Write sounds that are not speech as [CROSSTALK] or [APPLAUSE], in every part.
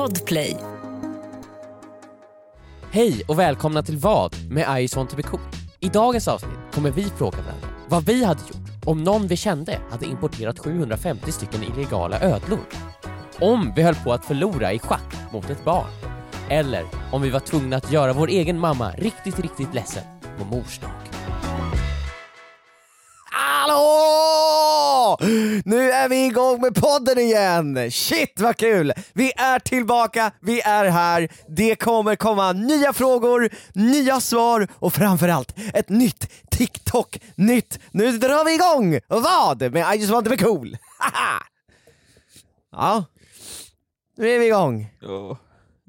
Podplay. Hej och välkomna till Vad med I just want to be cool. I dagens avsnitt kommer vi fråga varandra vad vi hade gjort om någon vi kände hade importerat 750 stycken illegala ödlor. Om vi höll på att förlora i schack mot ett barn. Eller om vi var tvungna att göra vår egen mamma riktigt, riktigt ledsen på mors dag. Nu är vi igång med podden igen! Shit vad kul! Vi är tillbaka, vi är här, det kommer komma nya frågor, nya svar och framförallt ett nytt TikTok-nytt. Nu drar vi igång! Vad? Med I just want to be cool! [LAUGHS] Ja, nu är vi igång. Jo.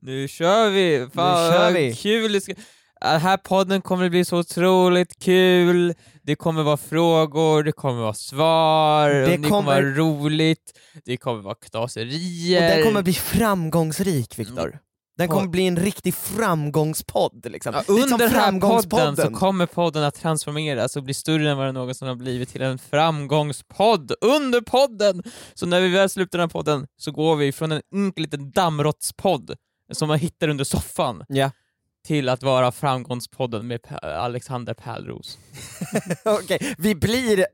Nu kör vi! Fan Nu kör vi. kul det ska... Den här podden kommer bli så otroligt kul, det kommer vara frågor, det kommer vara svar, Det och det kommer kommer- vara roligt, det kommer vara Och knaserier. den kommer bli framgångsrik Viktor. Den kommer bli en riktig framgångspodd liksom. Ja, under den här podden så kommer podden att transformeras och bli större än vad den någonsin har blivit till en framgångspodd under podden! Så när vi väl slutar den här podden så går vi från en enkel liten dammrottspodd som man hittar under soffan Ja. Till att vara framgångspodden med Alexander Pärlros. [LAUGHS] Okej, vi blir,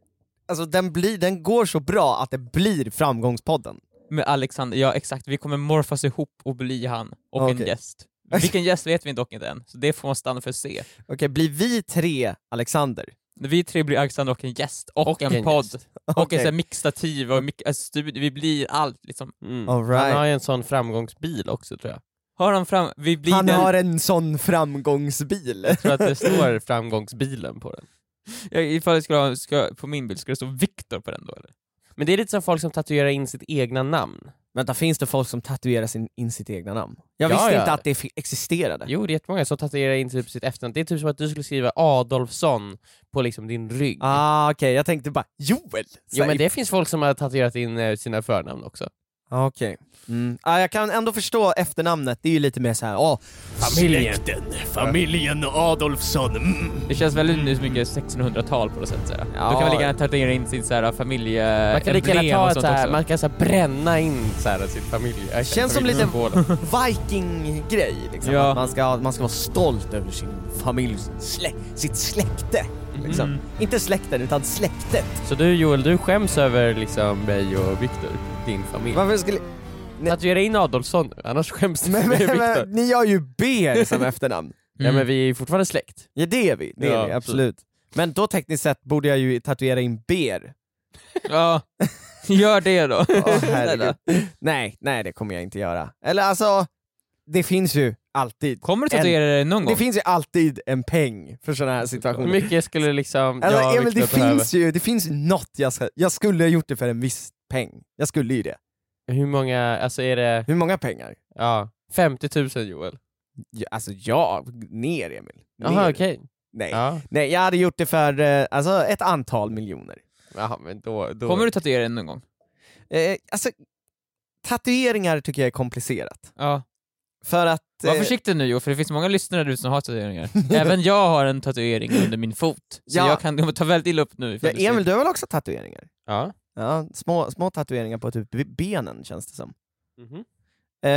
alltså den, blir, den går så bra att det blir framgångspodden. Med Alexander, ja exakt, vi kommer morfas ihop och bli han och en Okej. gäst. Vilken gäst vet vi dock inte än, så det får man stanna för att se. Okej, blir vi tre Alexander? Vi tre blir Alexander och en gäst, och, Och en, en podd, och Okej. en sån mixtativ och alltså, studio, vi blir allt liksom. Mm. All right. Han har ju en sån framgångsbil också tror jag. Har han fram, vi blir Han den, har en sån framgångsbil. Jag tror att det står [LAUGHS] framgångsbilen på den. ja, ifall det skulle ha, ska, på min bild, ska det stå Viktor på den då eller? Men det är lite som folk som tatuerar in sitt egna namn. Vänta, finns det folk som tatuerar sin, in sitt egna namn? Jag Ja, visste ja. inte att det existerade. Jo, det är jättemånga som tatuerar in typ sitt efternamn. Det är typ som att du skulle skriva Adolfsson på liksom din rygg. Ah, okej, jag tänkte bara Joel! Jo men det finns folk som har tatuerat in eh, sina förnamn också. Okej. Mm. Ah, jag kan ändå förstå efternamnet, det är ju lite mer såhär, åh, Familjen. familjen Adolfsson, mm. Det känns väldigt nu så mycket 1600-tal på något sätt såhär. Ja. Då kan man lika gärna tatuera in sin såhär, familje... Man kan lika gärna ta ett så här, man kan så här, bränna in så här, sin familj. jag Känns som lite viking-grej liksom. Ja. Man ska, man ska vara stolt över sin familj, slä, sitt släkte. Liksom. Mm. Inte släkten, utan släktet. Så du Joel, du skäms över liksom mig och Viktor, din familj. Varför skulle... Tatuera in Adolfsson annars skäms du Men, men, Viktor. ni har ju B som efternamn. [LAUGHS] Ja Mm. men vi är fortfarande släkt. Ja det är vi, det är Ja, vi absolut. Men då tekniskt sett borde jag ju tatuera in ber. [LAUGHS] Ja, gör det då. [LAUGHS] Herregud. nej, nej det kommer jag inte göra. Eller alltså, det finns ju alltid. Kommer du tatuera det någon gång? Det finns ju alltid en peng för sådana här Hur situationer. mycket skulle liksom Alltså, och Emil, det finns ju det finns något jag ska, jag skulle ha gjort det för en viss peng. Jag skulle ju det. Hur många, alltså är det, Hur många pengar? ja, 50 000 Joel? Ja, alltså ja, ner Emil. Jaha okej. Nej. Ja. Nej, jag hade gjort det för eh, alltså, ett antal miljoner. Jaha men då, då... Kommer du tatuera det någon gång? Eh, alltså, tatueringar tycker jag är komplicerat. Ja. För att... Var eh, försiktig nu Jo, för det finns många lyssnare där ute som har tatueringar. [LAUGHS] Även jag har en tatuering under min fot, så Ja. jag kan ta väldigt illa upp nu. ja, Emil, du har väl också tatueringar? Ja. Ja, små, små tatueringar på typ benen känns det som. Mhm. Eh,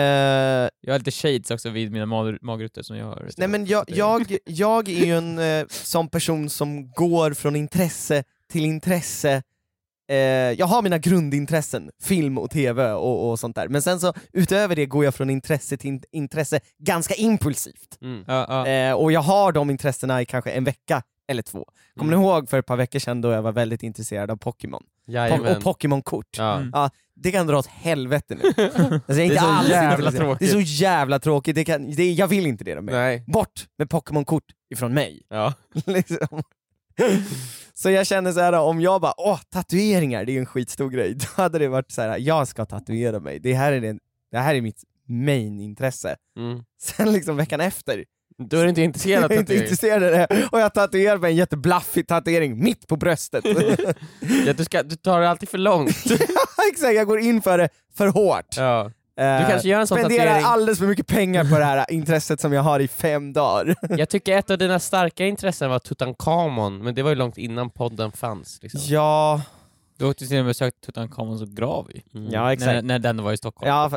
Jag har lite shades också vid mina mag- magrutor som jag har. nej men jag, jag, jag är ju en eh, sån person som går från intresse till intresse eh, jag har mina grundintressen, film och tv och, och sånt där, men sen så utöver det går jag från intresse till in- intresse ganska impulsivt. Mm. Ja, ja. Eh, och jag har de intressena i kanske en vecka eller två. Kommer Mm. ni ihåg för ett par veckor sedan då jag var väldigt intresserad av Pokémon? Po- och Pokémon-kort. Ja. Mm. Ja, det kan dra åt helvete nu. [LAUGHS] Alltså, jag är inte alls jävla tråkigt. Det är så jävla tråkigt, det kan, det, jag vill inte det med. Nej. Bort med Pokémon-kort ifrån mig. Ja. [LAUGHS] liksom. Så jag känner så här om jag bara, åh tatueringar, det är ju en skitstor grej, [LAUGHS] då hade det varit så här: jag ska tatuera mig, det här är, den, det här är mitt main-intresse. Mm. Sen liksom veckan efter, Då är inte intresserad av jag är inte tatuering? intresserad av det, och jag tatuerar mig en jätteblaffig tatuering mitt på bröstet. [LAUGHS] Ja, du, ska, du tar det alltid för långt. [LAUGHS] Exakt, jag går in för det för hårt. Ja. Eh, Du kanske gör en sån Spenderar tatuering. alldeles för mycket pengar på det här [LAUGHS] intresset som jag har i fem dagar. Jag tycker ett av dina [LAUGHS] starka intressen var Tutankhamon, men det var ju långt innan podden fanns. Liksom. Ja, Du åkte till och med och besökte Tutankhamons grav ju. Mm. Ja När, exakt. när den var i Stockholm. Ja,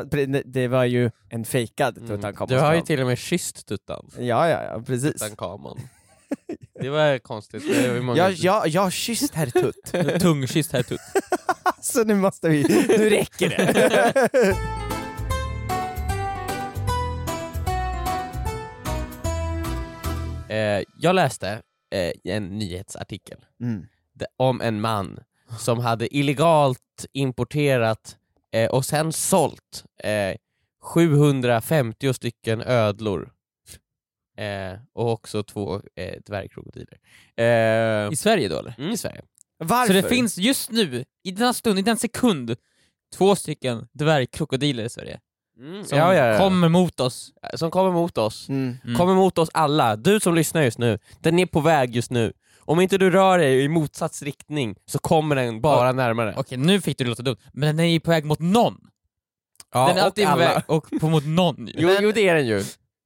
det var ju en fejkad Mm. Tutankhamons Du har ju till och med kysst Tuttan. Ja, ja, ja, precis. Tutankhamon. [LAUGHS] Det var konstigt. Det var många... Jag, jag, jag har kysst herr Tutt. Tungkysst här tutt. Så nu måste vi, nu räcker det. Eh, jag läste eh, en nyhetsartikel Mm. om en man som hade illegalt importerat eh, och sen sålt eh, 750 stycken ödlor. Eh, och också två eh, dvärgkrokodiler. Eh, I Sverige då eller? mm, I Sverige. Varför? Så det finns just nu, i denna stund, i den sekund, två stycken dvärgkrokodiler i Sverige. Mm, Som ja, ja, ja. kommer mot oss. Som kommer mot oss. Mm. Mm. Kommer mot oss alla. Du som lyssnar just nu, den är på väg just nu. Om inte du rör dig i motsats riktning så kommer den bara närmare. Okej, nu fick du det låta dumt, men den är ju på väg mot någon. Ja, den är och alltid på alla. väg och på mot någon ju. Jo, jo det är den ju.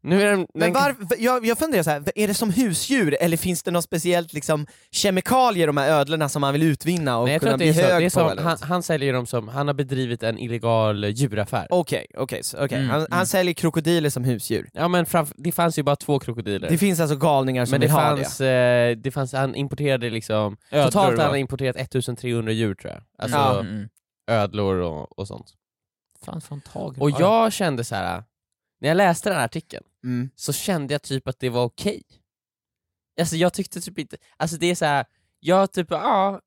Nu är den, Men var, jag, jag funderar så här, är det som husdjur eller finns det något speciellt liksom, kemikalier de här ödlorna som man vill utvinna och Nej, jag tror kunna att det bli är så. hög Det är på? som, eller han, han säljer dem som, han har bedrivit en illegal djuraffär. Okej, okej, så- okej. Mm, han, mm. han säljer krokodiler som husdjur. Ja men framf- det fanns ju bara två krokodiler. Det finns alltså galningar som men det vill ha fanns, eh, det fanns, han importerade liksom, Ödlor, totalt har han importerat 1300 djur tror jag. Alltså Ja. Mm, ödlor och, och sånt. Fan tagen. Och Ja, ja. jag kände så här. när jag läste den här artikeln, det. Mm. så kände jag typ att det var okej. Alltså jag tyckte typ inte, alltså det är så här, jag typ, ja,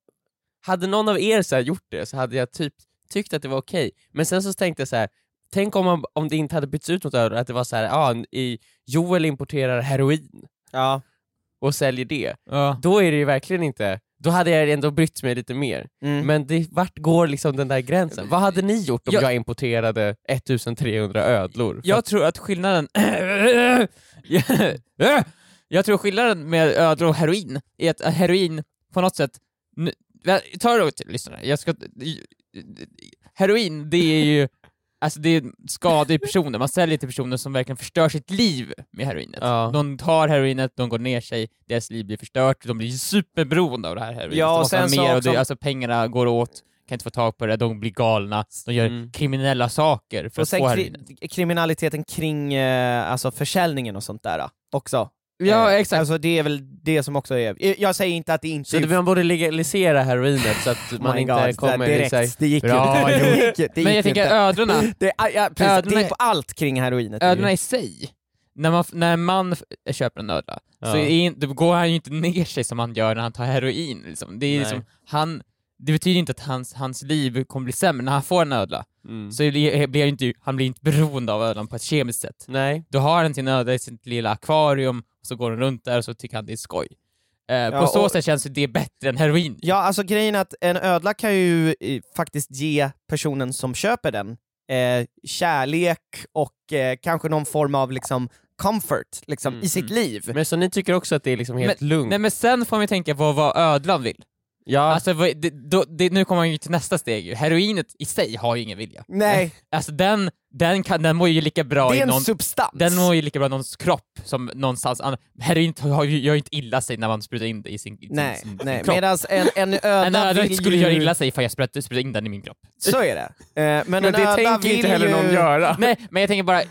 hade någon av er så här gjort det så hade jag typ tyckt att det var okej. Men sen så tänkte jag så här. tänk om, man, om det inte hade bytts ut mot öl, att det var så här, ja, i, Joel importerar heroin Ja. och säljer det. Ja. Då är det ju verkligen inte, då hade jag ändå brytt mig lite mer. Mm. Men det, vart går liksom den där gränsen? Vad hade ni gjort om Jag- jag importerade 1300 ödlor? Jag tror att skillnaden... [LAUGHS] jag tror skillnaden med ödlor och heroin är att heroin på något sätt... Ta det till lyssnare, jag ska... Heroin, det är ju... Alltså det är skador i personer, man säljer till personer som verkligen förstör sitt liv med heroinet. Ja. De tar heroinet, de går ner sig, deras liv blir förstört, de blir superberoende av det här heroinet. Ja, och sen så mer, och det, alltså pengarna går åt, kan inte få tag på det, de blir galna, de gör Mm. kriminella saker för Och att få kri- heroinet. kriminaliteten kring eh, alltså försäljningen och sånt där också. Ja, Eh, exakt. Alltså det är väl det som också är... eh, Jag säger inte att det inte Så det, man borde legalisera heroinet så att Oh man inte God, kommer sig... direkt, det gick Bra, ju det gick, det Men jag gick tänker ödlorna, [LAUGHS] Det, ja, ja, precis, Ödlorna det är- är på allt kring heroinet. ödlorna i sig, när, man, när man köper en ödla, Ja. så är, då går han ju inte ner sig som han gör när han tar heroin. Liksom. Det, är liksom, han, det betyder inte att hans, hans liv kommer bli sämre när han får en ödla. Mm. Så blir, blir han inte, han blir inte beroende av ödlan på ett kemiskt sätt. Nej. Då har han sin ödla i sitt lilla akvarium, och så går han runt där och så tycker han det är skoj. Eh, på Ja, så och- sätt känns det bättre än heroin. Ja, alltså grejen är att en ödla kan ju eh, faktiskt ge personen som köper den eh, kärlek och eh, kanske någon form av liksom comfort liksom, Mm, i sitt liv. Men så ni tycker också att det är liksom helt lugnt? Nej men sen får man ju tänka på vad ödlan vill. Ja, Alltså, det, då, det, nu kommer man ju till nästa steg. Heroinet i sig har ju ingen vilja. Nej, [LAUGHS] Alltså den, den, kan, den mår ju lika bra det är i en någon... substans. Den mår ju lika bra i någons kropp som någonstans annars. Heroinet har ju, gör ju inte illa sig när man sprutar in det i sin, i sin, nej, sin, nej. kropp. medan en, en ödla [LAUGHS] En ödla vill skulle ju... göra illa sig ifall jag sprutar, sprutar in den i min kropp. Så är det. Eh, men, men en det tänker vill inte heller ju, någon göra. [LAUGHS] Nej, men jag tänker bara,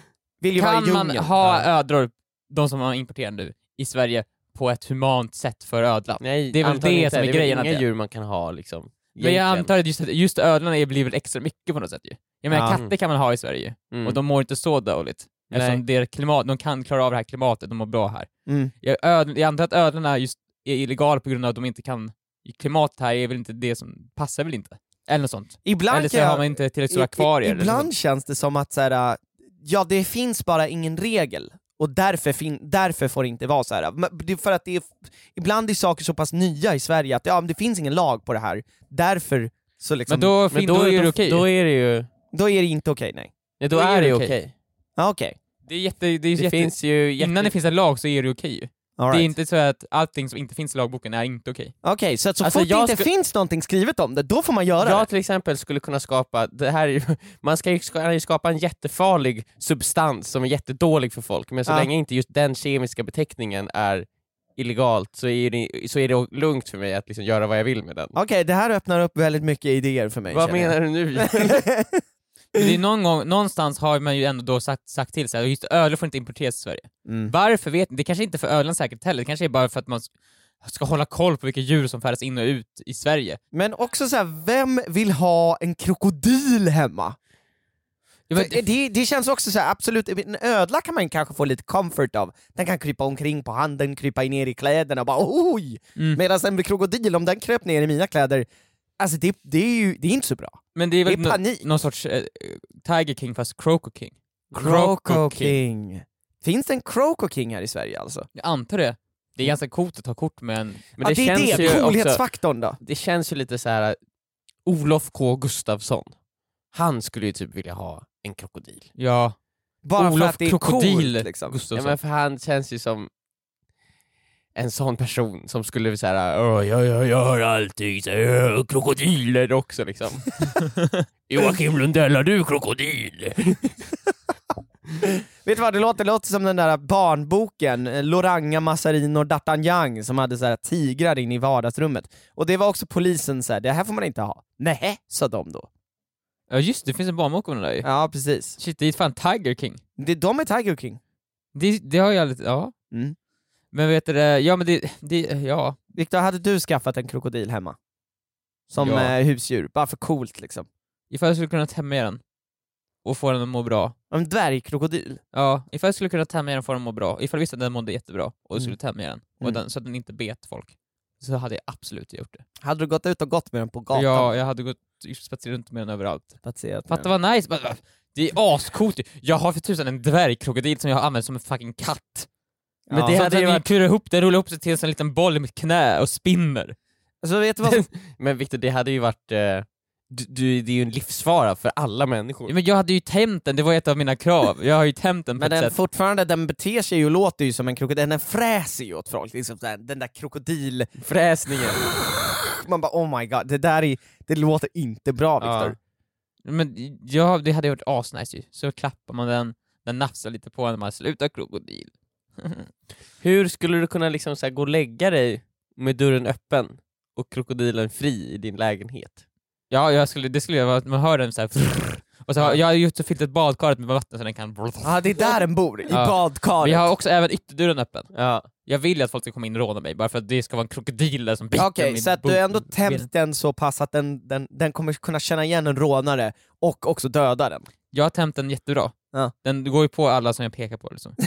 kan man ha Ja. ödlor, de som man importerar nu, i Sverige på ett humant sätt för ödlan? Nej, det är väl det inte. som är det är grejen, att inga det- djur man kan ha liksom. Men jag antar att just, just är- blir väl extra mycket på något sätt ju. Jag menar Ja. katter kan man ha i Sverige, Mm. och de mår inte så dåligt. Nej. Eftersom det är klimat, de kan klara av det här klimatet, de mår bra här. Mm. Jag, öd, jag antar att ödlorna just är illegala på grund av att de inte kan... Klimatet här är väl inte det som passar väl inte? Eller något sånt. Ibland eller så jag- har man inte tillräckligt stora I- i- akvarier. eller Ibland känns det som att så här, ja det finns bara ingen regel, och därför, fin- därför får det inte vara så här. Men det är för att det är, ibland är saker så pass nya i Sverige att ja, men det finns ingen lag på det här, därför så liksom, Men då, Men fin, då, då, är det okej. då är det ju... då är det inte okej, nej. Nej, då, Då är det okej. okej. Ja, okej. Det är jätte... Det är Det jätte finns ju jätte... Innan det finns en lag så är det okej All Det är right. inte så att allting som inte finns i lagboken är inte okej. Okej, så att så Alltså, fort det jag inte sku- finns någonting skrivet om det, då får man göra Jag det? till exempel skulle kunna skapa, det här är [LAUGHS] man ska ju ska, ju skapa en jättefarlig substans som är jättedålig för folk, men så Ja. länge inte just den kemiska beteckningen är illegalt så är det, så är det lugnt för mig att liksom göra vad jag vill med den. Okej, det här öppnar upp väldigt mycket idéer för mig. vad jag. menar du nu? [LAUGHS] [LAUGHS] Det är [LAUGHS] någon gång, någonstans har man ju ändå då sagt, sagt till sig att just öl får inte importeras till Sverige. Mm. Varför vet ni? Det kanske inte är för ölens säkerhet heller, det kanske är bara för att man ska- hålla koll på vilka djur som färdas in och ut i Sverige. Men också så här, vem vill ha en krokodil hemma? För det, det, det känns också så här, absolut, en ödla kan man kanske få lite comfort av. Den kan krypa omkring på handen, krypa ner i kläderna och bara oj! Mm. Medan en krokodil, om den kröp ner i mina kläder, alltså det, det är ju det är inte så bra. Men det är väl Det är panik. någon sorts eh, Tiger King fast Croco King? Croco King. Finns det en Croco King här i Sverige alltså? Jag antar det. Det är ganska coolt att ta kort med en... Men ja, det, det är känns det, ju coolhetsfaktorn då. det känns ju lite så här. Olof K Gustafsson, han skulle ju typ vilja ha en krokodil. Ja, Bara för Olof att det är Krokodil coolt liksom. Ja, Gustafsson. men för han känns ju som en sån person som skulle säga jag, jag gör alltid så här, krokodiler också liksom. [LAUGHS] Joakim Lundell, har du krokodil? [LAUGHS] Vet du vad, det låter, det låter som den där barnboken, eh, Loranga, Massarin och D'Artagnan som hade så här tigrar in i vardagsrummet. Och det var också polisen så här, det här får man inte ha. Nej, sa de då. Ja just det, finns en barnbok om det där ju. Ja, precis. Shit, det är fan Tiger King. Det, de är Tiger King. Det, det har jag lite, ja. Mm. Men vet du ja men det, det ja. Viktor, hade du skaffat en krokodil hemma? Som Ja. eh, husdjur, bara för coolt liksom. Ifall jag skulle kunna tämja den och få den att må bra. En dvärgkrokodil. Ja, ifall jag skulle kunna tämja den och få den att må bra, ifall jag visste att den mådde jättebra och Mm. skulle tämja den, och Mm. den, så att den inte bet folk, så hade jag absolut gjort det. Hade du gått ut och gått med den på gatan? Ja, jag hade gått spatserat runt med den överallt. Spatserat Fatta vad nice! Det är ascoolt. Jag har för tusan en dvärgkrokodil som jag har använt som en fucking katt. Men Men det hade att ju varit... kurar ihop, rullar ihop sig till en liten boll i mitt knä och spinner. Alltså, vet du vad som... [LAUGHS] Men Viktor, det hade ju varit, eh, du, du, det är ju en livsfara för alla människor. Ja, Men jag hade ju tämt den, det var ett av mina krav. Jag har ju tämt den på Men ett den sätt. fortfarande, den beter sig ju och låter ju som en krokodil, den fräser ju åt folk, liksom där, den där krokodil... Fräsningen. Man bara oh my god, det där är, det låter inte bra Viktor. Men ja, det hade varit asnice ju. Så klappar man den, den nafsar lite på och man slutar krokodil. Hur skulle du kunna liksom så här gå och lägga dig med dörren öppen och krokodilen fri i din lägenhet? Ja, jag skulle, det skulle jag vara, man hör den så här. [LAUGHS] Och så har, jag har ju också fyllt ett badkar med vatten så den kan... [LAUGHS] Ja det är där den bor, i Ja. badkaret. Vi har också även ytterdörren öppen. Ja. Jag vill ju att folk ska komma in och råna mig, bara för att det ska vara en krokodil där som biter Okej, så att du ändå tämt den så pass att den, den, den kommer kunna känna igen en rånare och också döda den. Jag har tämt den jättebra. Ja. Den går ju på alla som jag pekar på liksom. [LAUGHS]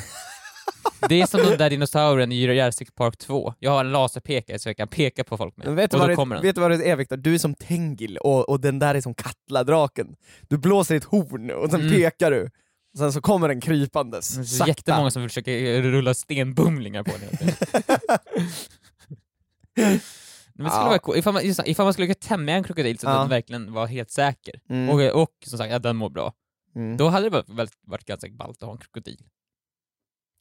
Det är som den där dinosaurien i Jurassic Park 2. Jag har en laserpekare så jag kan peka på folk med. Men vet, du och vad då det, kommer den. vet du vad det är Viktor? Du är som Tengil och, och den där är som Katla-draken. Du blåser i ett horn och sen Mm. pekar du. Och sen så kommer den krypandes. Det är sakta. jättemånga som försöker rulla stenbumlingar på den. [LAUGHS] Men det skulle Ja. vara cool. ifall, man, ifall man skulle kunna tämja en krokodil så att Ja. den verkligen var helt säker, Mm. och, och som sagt att den mår bra, Mm. då hade det varit, varit ganska ballt att ha en krokodil.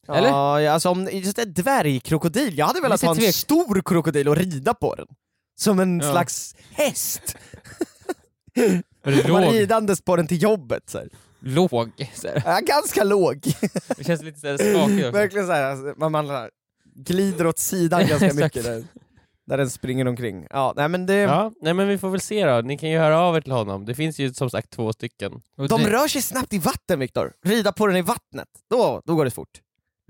Eller? ja, alltså om just en dvärgkrokodil, jag hade velat ha en tvek- stor krokodil och rida på den. Som en Ja. slags häst. [LAUGHS] Låg, ridandes på den till jobbet. Så här. låg så här. Ja, ganska låg. [LAUGHS] Det känns lite så skakigt också. Verkligen såhär, alltså, man, man glider åt sidan ganska [LAUGHS] mycket där, där den springer omkring. Ja, nej men det, ja, nej men vi får väl se då. Ni kan ju höra av er till honom. Det finns ju som sagt två stycken. De rör sig snabbt i vatten Viktor. Rida på den i vattnet, då, då går det fort.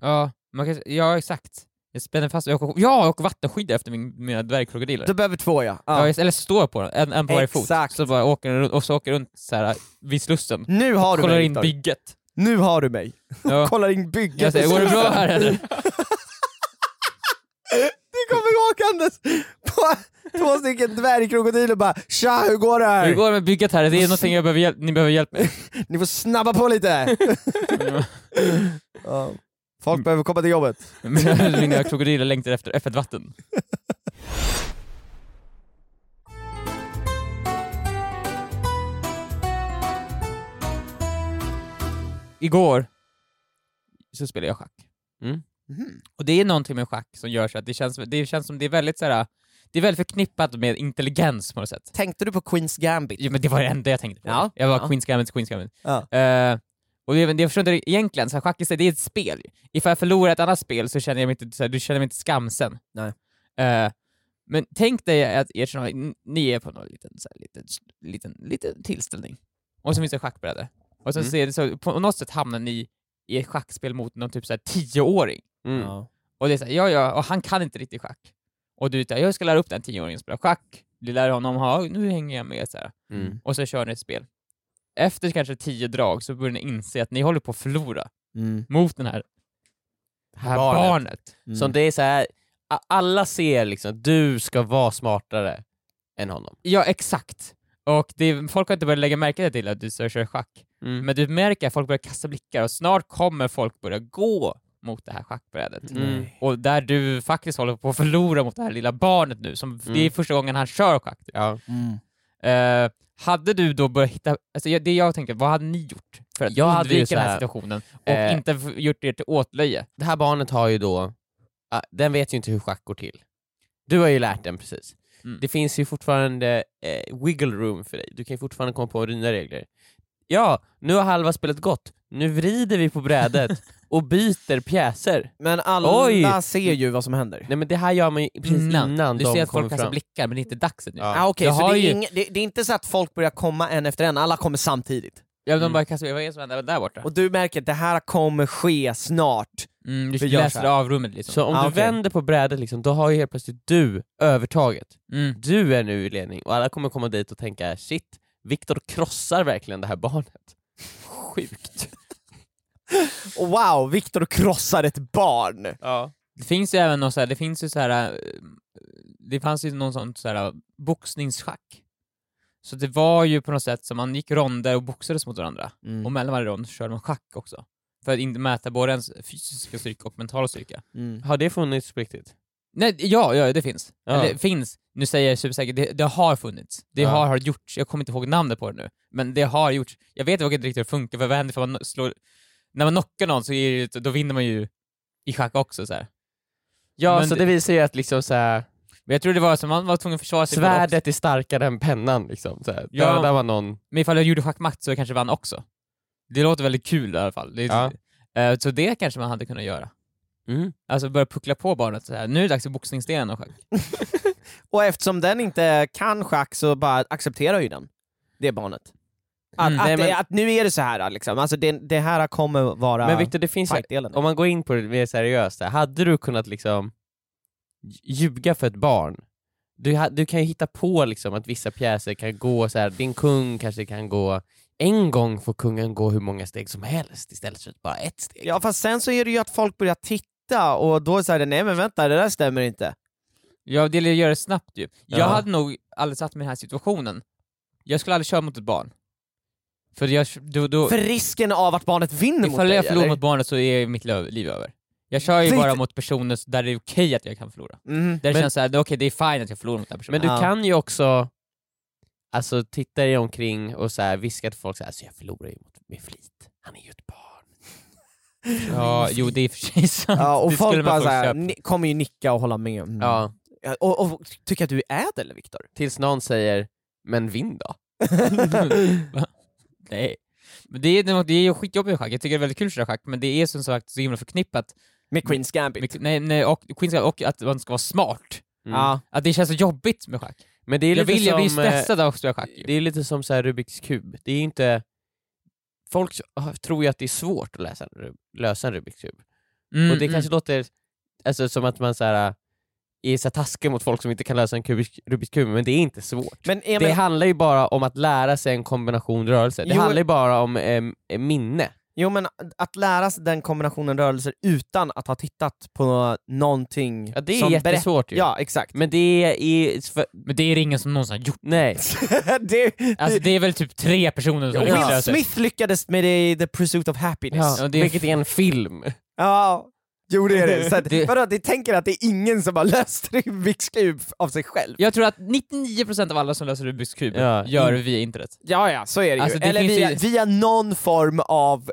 Ja, man kan, ja exakt. Jag spänner fast, jag ja, åker vattenskidor efter min, mina dvärgkrokodiler. Du behöver två ja. Ja. ja. eller står på den, en, en på varje fot. Så bara åker runt, och så åker runt så här, vid Slussen. Nu har du Kollar mig in Viktor. bygget. Nu har du mig. Ja. [LAUGHS] Kollar in bygget. Jag säger, går det bra här eller? [LAUGHS] Det kommer åkandes på [LAUGHS] två stycken dvärgkrokodiler och bara Tja, hur går det här? Hur går det med bygget här? Det är någonting jag behöver hjälp, ni behöver hjälp med. Ni får snabba på lite! ja. Folk behöver komma till jobbet. [LAUGHS] Mina, krokodiler längtar efter öppet vatten. Igår så spelade jag schack. Mhm. Och det är någonting med schack som gör så att det känns, det känns som det är väldigt så här, det är väldigt förknippat med intelligens på något sätt. Tänkte du på Queens Gambit? Jo men det var det enda jag tänkte på. Ja, Jag var ja. Queens Gambit, Queens Gambit. Ja. Eh, Och det, det jag förstår inte egentligen, så här, schack är det är ett spel. Ifall jag förlorar ett annat spel så känner jag mig inte, så här, du känner mig inte skamsen. Nej. Eh, men tänk dig att er ni är på någon liten, så här, liten, liten, liten tillställning, och så finns det schackbrädor. Och så, Mm. ser det så på något sätt hamnar ni i ett schackspel mot någon typ så här tioåring. Mm. Ja. Och det är så här, ja, ja, och han kan inte riktigt schack. Och du säger jag ska lära upp den tioåringen att spela schack. Du lär honom, ha, nu hänger jag med så här. Mm. Och så kör ni ett spel. Efter kanske tio drag så börjar ni inse att ni håller på att förlora Mm. mot den här, det här Barnet. barnet. Mm. Så det är så här, alla ser liksom att du ska vara smartare än honom. Ja, exakt. Och det, folk har inte börjat lägga märke till att du kör schack. Mm. Men du märker att folk börjar kasta blickar och snart kommer folk börja gå mot det här schackbrädet. Mm. Och där du faktiskt håller på att förlora mot det här lilla barnet nu, som det är Mm. första gången han kör schack. Ja. Mm. Hade du då börjat hitta, alltså det jag tänkte, vad hade ni gjort för att Jag undvika den här här, situationen och eh, inte gjort er till åtlöje? Det här barnet har ju då, ah, den vet ju inte hur schack går till. Du har ju lärt den precis. Mm. Det finns ju fortfarande eh, wiggle room för dig, du kan ju fortfarande komma på nya regler. Ja, nu har halva spelet gått, nu vrider vi på brädet [LAUGHS] och byter pjäser. Men alla Oj! ser ju vad som händer. Nej men det här gör man ju precis innan, Du de ser att kommer folk kastar fram. blickar, men det är inte dags ännu. Ja. Ah, Okej, Jag så har det är, ju- det, det är inte så att folk börjar komma en efter en, alla kommer samtidigt. Ja, de Mm. bara kastar, vad är det som händer där borta? Och du märker att det här kommer ske snart. Mm, du vi gör så läser här. av rummet liksom. Så om Ah, du okej. vänder på brädet liksom, då har ju helt plötsligt du övertaget. Mm. Du är nu i ledning och alla kommer komma dit och tänka shit, Viktor krossar verkligen det här barnet. Sjukt. Wow, Viktor krossar ett barn! Ja. Det finns ju även någon så här, det finns ju så här, eh, det fanns ju någon sån så här boxningsschack. Så det var ju på något sätt som man gick ronder och boxades mot varandra. Mm. Och mellan varje rond körde man schack också. För att inte mäta både ens fysiska styrka och mentala styrka. Mm. Har det funnits på riktigt? Nej, ja, ja det finns. Ja. Eller finns, nu säger jag supersäkert, det, det har funnits. Det Ja. har, har gjorts, jag kommer inte ihåg namnet på det nu. Men det har gjorts. Jag vet inte riktigt hur det funkar, för vad händer för man slår... När man knockar någon så är det, då vinner man ju i schack också så här. Ja, Men så det- visar ju att liksom så här, Men jag tror det var så man var tvungen att försvara sig. svärdet är starkare än pennan. Liksom, så här. Ja. Dödar man någon... Men ifall jag gjorde schackmatt så jag kanske vann också. Det låter väldigt kul i alla fall. Det, Ja. eh, så det kanske man hade kunnat göra. Mm. Alltså börja puckla på barnet så här. nu är det dags för boxningsdelen av schack. [LAUGHS] Och eftersom den inte kan schack så bara accepterar ju den det barnet. Att, Mm. att, Nej, men- att nu är det så här liksom, alltså det, det här kommer vara Men Viktor, det finns fightdelen. om man går in på det mer seriöst, här, hade du kunnat liksom ljuga för ett barn? Du, du kan ju hitta på liksom att vissa pjäser kan gå så här. din kung kanske kan gå, en gång får kungen gå hur många steg som helst istället för bara ett steg. Ja fast sen så är det ju att folk börjar titta och då säger det nej men vänta det där stämmer inte. Ja, det gäller att göra det snabbt ju. Jag Ja. hade nog aldrig satt mig i den här situationen. Jag skulle aldrig köra mot ett barn. För jag, då, då, För risken av att barnet vinner mot ifall dig jag förlorar mot barnet så är mitt liv över. Jag kör ju Lite- bara mot personer där det är okej att jag kan förlora. Mhm. Där det Men- känns såhär, okej det är fine att jag förlorar mot den personen. Men du Ja. kan ju också alltså, titta dig omkring och så här, viska till folk så här, så jag förlorar ju mot, med flit. Han är ju ett barn. Ja, jo det är i och för sig [LAUGHS] sant. Ja, och det folk bara såhär, kommer ju nicka och hålla med. Mm. Ja, Och, och tycker att du är ädel Viktor? tills någon säger, men vinn då. [LAUGHS] [LAUGHS] Nej. Men det är, det är ju skitjobbigt med schack, jag tycker det är väldigt kul att köra schack, men det är som sagt så himla förknippat Med Queen's Gambit. med, nej, nej, och, Queens Gambit, och att man ska vara smart. Mm. Ja. Att det känns så jobbigt med schack. Men det är Jag lite vill, jag blir som, eh, stressad av att spela schack. Det är lite som så här Rubiks kub. Det är ju inte... Folk tror ju att det är svårt att läsa, lösa en Rubiks kub. Mm, och det mm. kanske låter alltså, som att man så här, är så taskig mot folk som inte kan lösa en kubisk, Rubiks kub, men det är inte svårt. Men, Det Emil, handlar ju bara om att lära sig en kombination rörelser. Det Jo, handlar ju bara om eh, minne. Jo men att lära sig den kombinationen rörelser utan att ha tittat på någonting Ja, det är som jättesvårt ju. Ja, exakt. Men det är... För, Men det är ingen som någonsin har gjort. nej. [LAUGHS] det, Alltså det är väl typ tre personer som Ja. Will. Smith lyckades med det, The Pursuit of Happiness. Ja, det är- vilket är en film. Ja, jo det är det. Så att, Det- vadå, det tänker att det är ingen som har löst [LAUGHS] Rubiks kub av sig själv? Jag tror att 99% av alla som löser Rubiks kub Ja. gör det via internet. Ja, ja, så är det Alltså, ju. det Eller via, ju- via någon form av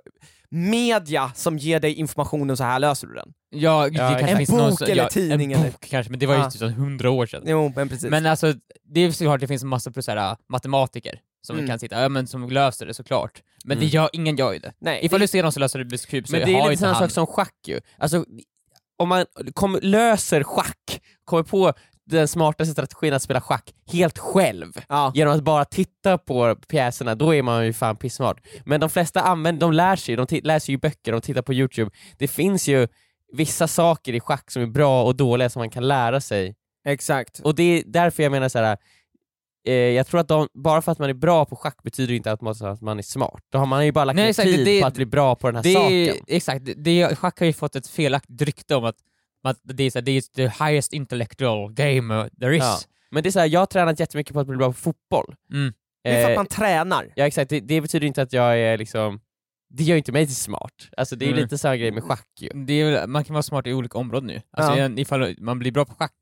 media som ger dig informationen så här löser du den. Ja, det kanske En finns någon bok som, eller ja, tidning En eller- bok kanske, men det var ju Ja. typ 100 år sedan. Jo, men precis. Men alltså, det är såklart det finns en massa plus, så här, matematiker som Mm. kan sitta, ja men som löser det såklart. Men Mm. det gör, ingen gör ju det. Nej, Ifall det- du ser någon som löser Rubiks kub så Men det är ju lite samma sak som schack ju. Alltså, om man kom, löser schack, kommer på den smartaste strategin att spela schack helt själv, ja. genom att bara titta på pjäserna, då är man ju fan pissmart. Men de flesta använder, de lär sig, de läser ju böcker, de tittar på youtube. Det finns ju vissa saker i schack som är bra och dåliga som man kan lära sig. Exakt. Och det är därför jag menar så här. Eh, jag tror att de, bara för att man är bra på schack betyder inte automatiskt att man är smart. Då har man ju bara lagt Nej, ner exakt, tid det- på att bli bra på den här det saken. exakt, det, det, schack har ju fått ett felaktigt rykte om att, att det, är, så här, det är the highest intellectual game there is. Ja. Men det är så här, jag har tränat jättemycket på att bli bra på fotboll. Mm. Det är för att Eh, man tränar. Ja exakt, det, det betyder inte att jag är liksom, det gör inte mig till smart. Alltså det är Mm. lite samma grej med schack ju. Det är, man kan vara smart i olika områden ju. Alltså, Ja. ifall man blir bra på schack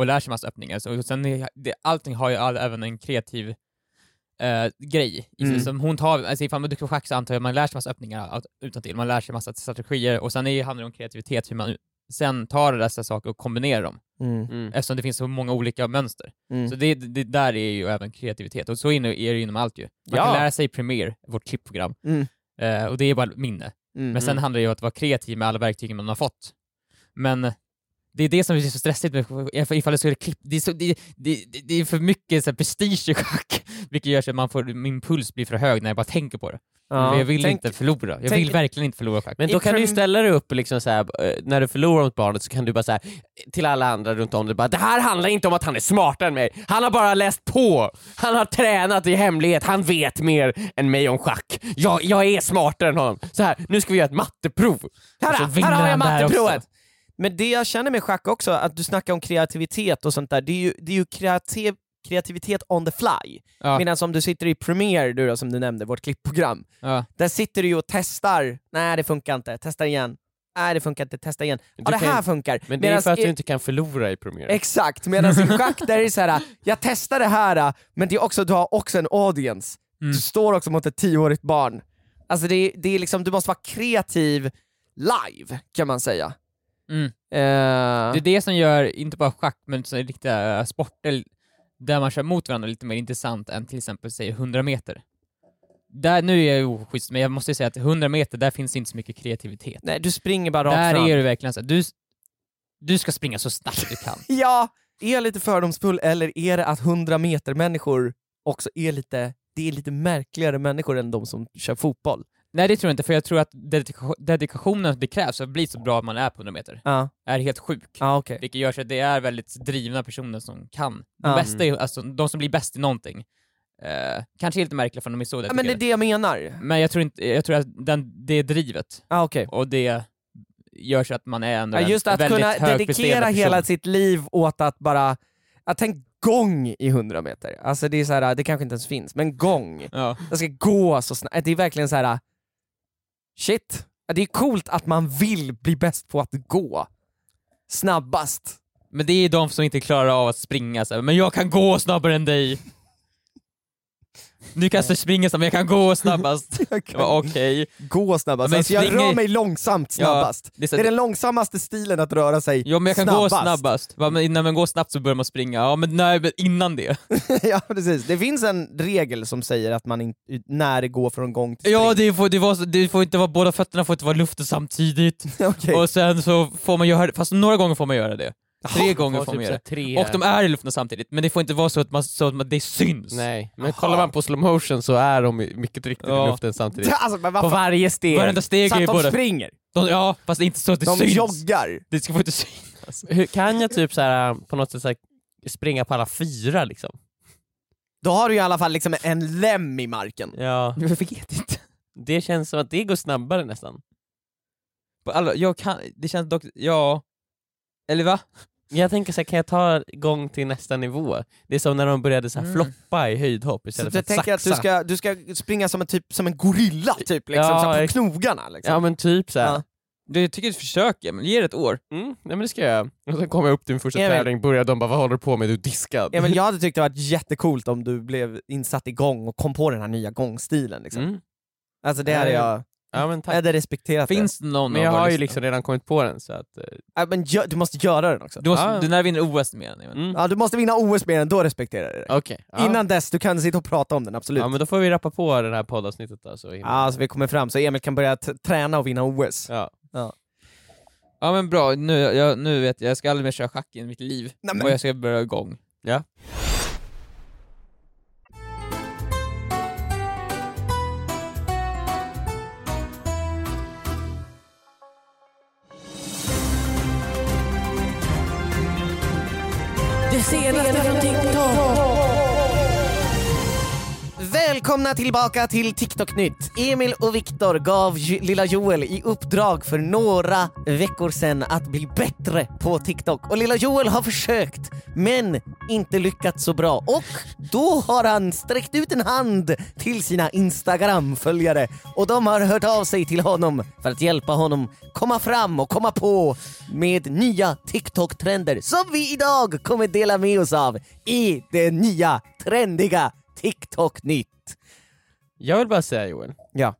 och lär sig massa öppningar, så, och sen är, det, allting har ju all, även en kreativ eh, grej. sig. Mm. Som hon tar, alltså, ifall man är duktig på schack så antar jag att man lär sig massa öppningar utan till. man lär sig massa strategier och sen är, handlar det om kreativitet, hur man sen tar dessa saker och kombinerar dem, Mm. Mm. eftersom det finns så många olika mönster. Mm. Så det, det där är ju även kreativitet, och så är det det inom allt ju. Man Ja. kan lära sig Premiere, vårt klippprogram, Mm. eh, och det är bara minne. Mm. Men sen handlar det ju om att vara kreativ med alla verktygen man har fått. Men det är det som är så stressigt med if- ifall det skulle klippa, det är, så, det, det, det- är för mycket så här, prestige i schack, vilket gör så att man får, min puls blir för hög när jag bara tänker på det. Ja. Jag vill Tänk- inte förlora, jag tänk- vill verkligen inte förlora schack. Men då kan du ställa dig upp liksom så här, eh, när du förlorar mot barnet så kan du bara säga till alla andra runt om dig bara det här handlar inte om att han är smartare än mig, han har bara läst på, han har tränat i hemlighet, han vet mer än mig om schack. Jag, jag är smartare än honom. Så här, nu ska vi göra ett matteprov. Här, här har jag matteprovet! Men det jag känner med schack också, att du snackar om kreativitet och sånt där, det är ju, det är ju kreativ, kreativitet on the fly. Ja. Medan om du sitter i Premiere, du då, som du nämnde, vårt klippprogram, Ja. där sitter du ju och testar, nej det funkar inte, testar igen, nej det funkar inte, testa igen, ja det kan- här funkar. Men det är Medans för att i- du inte kan förlora i Premiere. Exakt, medan i schack där är det så här, jag testar det här, men det är också, du har också en audience. Mm. Du står också mot ett tioårigt barn. Alltså det är, det är liksom, du måste vara kreativ live, kan man säga. Mm. Eh, Det är det som gör, inte bara schack, men så riktiga eh, sporter där man kör mot varandra lite mer intressant än till exempel säg 100 meter. Där, nu är jag oschysst, men jag måste säga att 100 meter, där finns inte så mycket kreativitet. Nej, du springer bara rakt Där fram. är du verkligen så du, du ska springa så snabbt du kan. [LAUGHS] Ja, är jag lite fördomsfull eller är det att 100 meter människor också är lite, det är lite märkligare människor än de som kör fotboll? Nej det tror jag inte, för jag tror att dedika- dedikationen det krävs för att bli så bra man är på 100 meter Ja, är helt sjuk. ja okej. Vilket gör så att det är väldigt drivna personer som kan. De, Ja. bästa är, alltså, de som blir bäst i någonting. Eh, kanske lite märkliga för de är så Ja, men det är det jag menar. Men jag tror, inte, jag tror att den, det är drivet, Ja, okej. och det gör så att man är ändå Ja, just en att väldigt kunna dedikera person. hela sitt liv åt att bara, att tänk gång i 100 meter. Alltså det är så här, det kanske inte ens finns, men gång. Ja. Jag ska gå så snabbt. Det är verkligen så här shit. Det är coolt att man vill bli bäst på att gå. Snabbast. Men det är de som inte klarar av att springa så här, men jag kan gå snabbare än dig. Du kan springa snabbare, men jag kan gå snabbast. Jag Jag bara, Okej. gå snabbast. Men alltså, jag springer- rör mig långsamt snabbast. det är så- det är den långsammaste stilen att röra sig Ja men jag kan snabbast. gå snabbast. Va, men när man går snabbt så börjar man springa. Ja men nej, men innan det. [LAUGHS] ja precis, det finns en regel som säger att man inte, när det går från gång till Ja spring. det får, det, var, det får inte vara, båda fötterna får inte vara i luften samtidigt. [LAUGHS] Okej. Och sen så får man göra det, fast några gånger får man göra det. Tre gånger Och får typ man så göra det. tre... Och de är i luften samtidigt, men det får inte vara så att, man, så att man, det syns. Nej, men Aha. kollar man på slow motion så är de mycket riktigt Ja. i luften samtidigt. [LAUGHS] Alltså, På varje steg. Varenda steg så att de både... springer, De, ja, fast inte så att det de syns. joggar. Det ska få inte synas. Hur kan jag typ så här, på något sätt så här, springa på alla fyra liksom? Då har du i alla fall liksom en lem i marken. Ja. [LAUGHS] Jag vet inte. Det känns som att det går snabbare nästan. Alla, jag kan, det känns dock, ja... Eller va? Jag tänker så här, kan jag ta igång till nästa nivå? Det är som när de började så här Mm. floppa i höjdhopp Så istället för jag att tänker att du saxa. ska, du ska springa som en, typ, som en gorilla, typ, liksom, Ja, så här på knogarna. Liksom. Ja men typ så här. Ja. Du jag tycker ett försök, ja, men ge det ett år. Mm, nej men det ska jag. Och sen kommer jag upp till min första Emil. tävling, börjar de bara vad håller du på med, du är diskad. Ja, men jag hade tyckt det varit jättecoolt om du blev insatt igång och kom på den här nya gångstilen. Liksom. Mm. Alltså det hade Eh, jag... Ja, men Jag tack. hade respekterat Finns det någon Men jag av våra har ju lyssnare? liksom redan kommit på den så att... eh. Ja, men gö- du måste göra den också. Du, måste, Ja. du när vinner OS med den. Mm. Ja, du måste vinna OS med den, då respekterar jag dig. Okej. Ja. Innan dess, du kan sitta och prata om den, absolut. Ja men då får vi rappa på det här poddavsnittet då. Så Ja, så vi kommer fram, så Emil kan börja t- träna och vinna OS. ja. Ja men bra, nu, jag, nu vet jag, jag ska aldrig mer köra schack i mitt liv. Nej, men- Och jag ska börja igång. Ja. Det senaste från TikTok! Välkomna tillbaka till TikTok-nytt. Emil och Viktor gav J- lilla Joel i uppdrag för några veckor sedan att bli bättre på TikTok. Och lilla Joel har försökt, men inte lyckats så bra. Och då har han sträckt ut en hand till sina Instagram-följare och de har hört av sig till honom för att hjälpa honom komma fram och komma på med nya TikTok-trender som vi idag kommer dela med oss av i det nya trendiga TikTok-nytt. Jag vill bara säga Joel, Ja.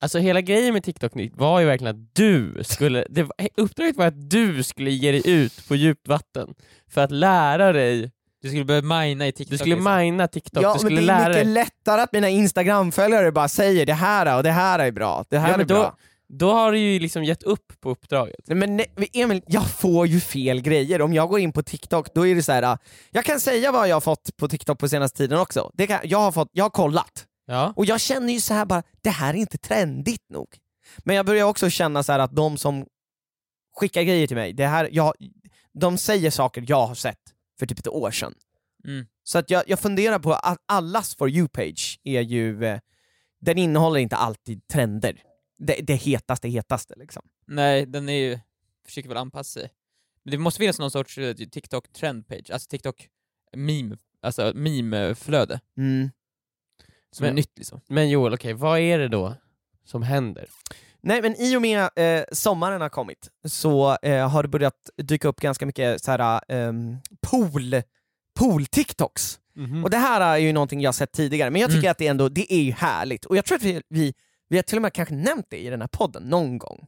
Alltså hela grejen med TikTok nytt var ju verkligen att du skulle, det, var- uppdraget var att du skulle ge dig ut på djupt vatten för att lära dig, Du skulle börja mina i TikTok. du skulle liksom. mina TikTok, ja, du men skulle det är mycket dig. lättare att mina Instagram-följare bara säger det här och det här är bra, det här Ja, är men bra. då, då har du ju liksom gett upp på uppdraget. Nej, Men nej, Emil, jag får ju fel grejer. Om jag går in på TikTok, då är det så här. jag kan säga vad jag har fått på TikTok på senaste tiden också. Det kan, jag, har fått, jag har kollat, Ja. och jag känner ju så här bara, det här är inte trendigt nog. Men jag börjar också känna så att de som skickar grejer till mig, det här, jag, de säger saker jag har sett för typ ett år sedan. Mm. Så att jag, jag funderar på att allas For You-page är ju, eh, den innehåller inte alltid trender. Det, det hetaste hetaste liksom. Nej, den är ju, försöker väl anpassa sig. Men det måste finnas någon sorts eh, TikTok trendpage, alltså TikTok meme, alltså meme-flöde, Mm. Som är Men- nytt liksom. Men Joel, okej, vad är det då som händer? Nej men i och med eh, sommaren har kommit så eh, har det börjat dyka upp ganska mycket såhär, ehm, pool, pool-tiktoks. Och det här är ju någonting jag har sett tidigare, men jag tycker Mm. att det, ändå, det är ju härligt. Och jag tror att vi, vi, vi har till och med kanske nämnt det i den här podden någon gång.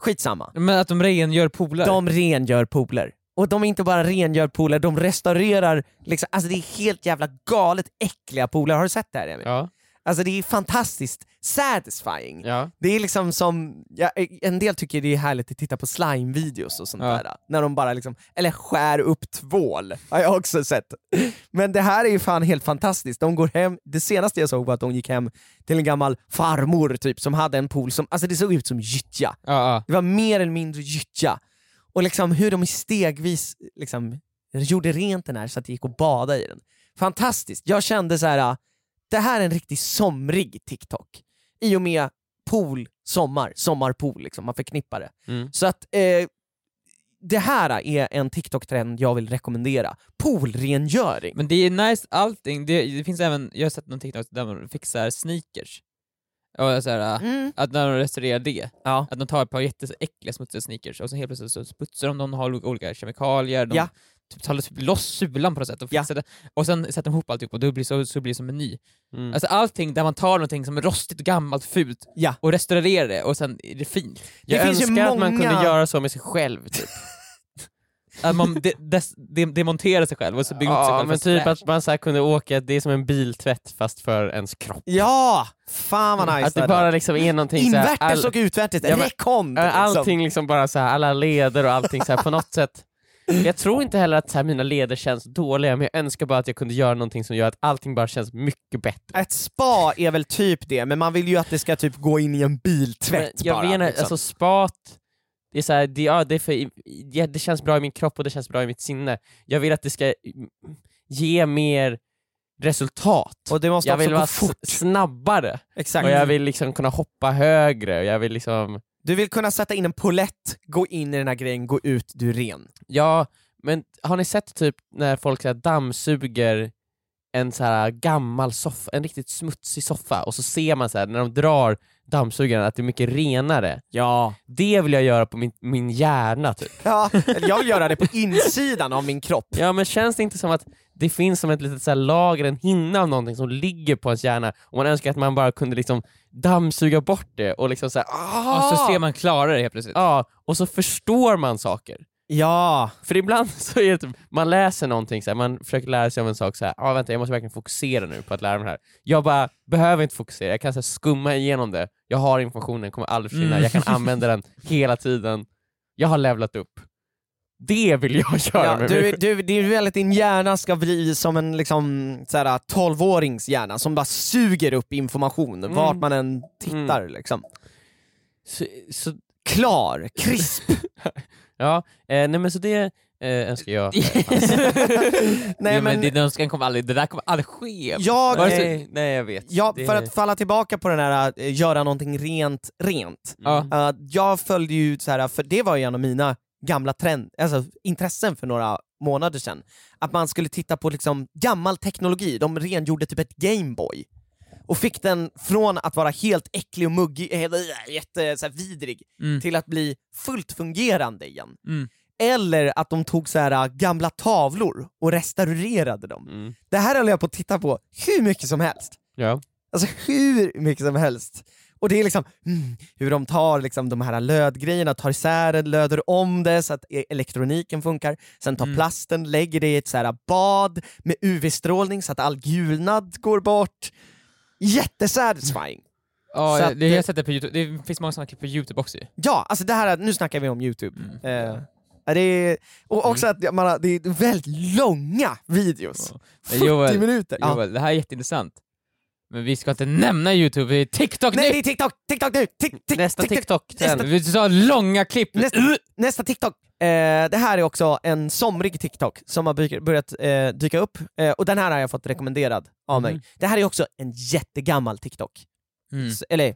Skitsamma. Men att de rengör pooler. De rengör pooler. Och de inte bara rengör pooler, de restaurerar, liksom, alltså det är helt jävla galet äckliga pooler. Har du sett det här Emil? Ja, Alltså det är fantastiskt satisfying. ja. Det är liksom som, ja, en del tycker det är härligt att titta på slime-videos och sånt Ja. där. När de bara liksom, eller skär upp tvål, har jag också sett. Men det här är ju fan helt fantastiskt. De går hem, det senaste jag såg var att de gick hem till en gammal farmor typ som hade en pool som, alltså det såg ut som gyttja. Ja, ja. Det var mer eller mindre gyttja. Och liksom hur de stegvis liksom, gjorde rent den här så att det gick att bada i den. Fantastiskt. Jag kände så här. det här är en riktigt somrig TikTok. I och med pool, sommar, sommarpool, liksom, man förknippar det. Mm. Så att eh, det här är en TikTok-trend jag vill rekommendera. Poolrengöring. Men det är nice allting, det, det finns även, jag har sett någon TikTok där man fixar sneakers. Och så här, Mm. att när de restaurerar det, Ja. att de tar ett par jätteäckliga smutsiga sneakers och sen helt plötsligt så putsar de, de har olika kemikalier, de Ja. typ tar typ loss sulan på något sätt och, Ja. det, och sen sätter de ihop alltihop och då blir det så, så blir det som en ny. Mm. Alltså allting där man tar någonting som är rostigt gammalt fult Ja. och restaurerar det och sen är det fint. Det jag finns ju önskar att man många- kunde göra så med sig själv. Typ. [LAUGHS] Att man de, des, de, demonterar sig själv och så bygger upp sig Ja, själv men typ att man så här kunde åka, det är som en biltvätt fast för ens kropp. Ja! Fan vad nice att det bara liksom är någonting så här, Invärtes all- och utvärtes, Ja! Ja, liksom. Allting liksom bara så här, alla leder och allting så här, på något [LAUGHS] sätt. Jag tror inte heller att så här, mina leder känns dåliga, men jag önskar bara att jag kunde göra någonting som gör att allting bara känns mycket bättre. Ett spa är väl typ det, men man vill ju att det ska typ gå in i en biltvätt Men jag bara. menar, liksom. alltså spat, det, är så här, det, ja, det, är för, ja, det känns bra i min kropp och det känns bra i mitt sinne. Jag vill att det ska mm, ge mer resultat. och det måste jag vill vara fort. snabbare, Exakt. och jag vill liksom kunna hoppa högre, jag vill liksom Du vill kunna sätta in en polett, gå in i den här grejen, gå ut, du är ren. Ja, men har ni sett typ när folk så här, dammsuger en så här gammal soffa, en riktigt smutsig soffa och så ser man så här, när de drar dammsugaren, att det är mycket renare. Ja. Det vill jag göra på min, min hjärna typ. ja, jag vill göra det på insidan av min kropp. Ja men känns det inte som att det finns som ett litet så här lager, en hinna av någonting som ligger på ens hjärna och man önskar att man bara kunde liksom dammsuga bort det och liksom såhär Och så ser man klarare helt plötsligt. Ja, och så förstår man saker. Ja, För ibland [LAUGHS] så är det typ, man läser någonting, så här, man försöker lära sig om en sak så här, ah, vänta jag måste verkligen fokusera nu på att lära mig det här. Jag bara behöver inte fokusera, jag kan så här, skumma igenom det, jag har informationen, kommer aldrig försvinna, Mm. jag kan [LAUGHS] använda den hela tiden. Jag har levlat upp. Det vill jag [LAUGHS] göra ja med du, mig. du, du vill att din hjärna ska bli som en liksom, såhär, 12-årings hjärna som bara suger upp information Mm. vart man än tittar. Liksom. Så, så, Klar, krisp. [LAUGHS] ja, eh, nej men så det eh, önskar jag. [LAUGHS] Nej, [LAUGHS] men men, din önskan kommer aldrig, det där kommer aldrig ske. jag, Vare sig- nej, jag vet. ja, Det- för att falla tillbaka på den här eh, göra någonting rent, rent. Mm. Uh, jag följde ju så här, för det var ju en av mina gamla trend, alltså, intressen för några månader sedan, att man skulle titta på liksom gammal teknologi, de rengjorde typ ett Gameboy och fick den från att vara helt äcklig och muggig, helt, äh, jätte, så här, vidrig, Mm. till att bli fullt fungerande igen. Mm. Eller att de tog så här, äh, gamla tavlor och restaurerade dem. Mm. Det här håller jag på att titta på hur mycket som helst. Ja. Alltså hur mycket som helst. Och det är liksom mm, hur de tar liksom, de här lödgrejerna, tar isär det, löder om det så att e- elektroniken funkar, sen tar Mm. plasten, lägger det i ett så här bad med UV-strålning så att all gulnad går bort. Jättesatisfying! Ja, Så det har jag sett det på Youtube, det finns många sådana klipp på Youtube också ju. Ja, alltså det här, nu snackar vi om Youtube. Mm. Eh, det är, och också att man, det är väldigt långa videos. Men 40 Joel, minuter! Ja. Joel, det här är jätteintressant. Men vi ska inte nämna Youtube, det är TikTok Nej nu! det är TikTok! TikTok nu! Tik, tik, Nästa tik, tik. TikTok-trend. Vi sa långa klipp! Nästa, nästa TikTok. Eh, det här är också en somrig TikTok som har börjat eh, dyka upp, eh, och den här har jag fått rekommenderad av mig. Mhm. Det här är också en jättegammal TikTok, Mm. S- eller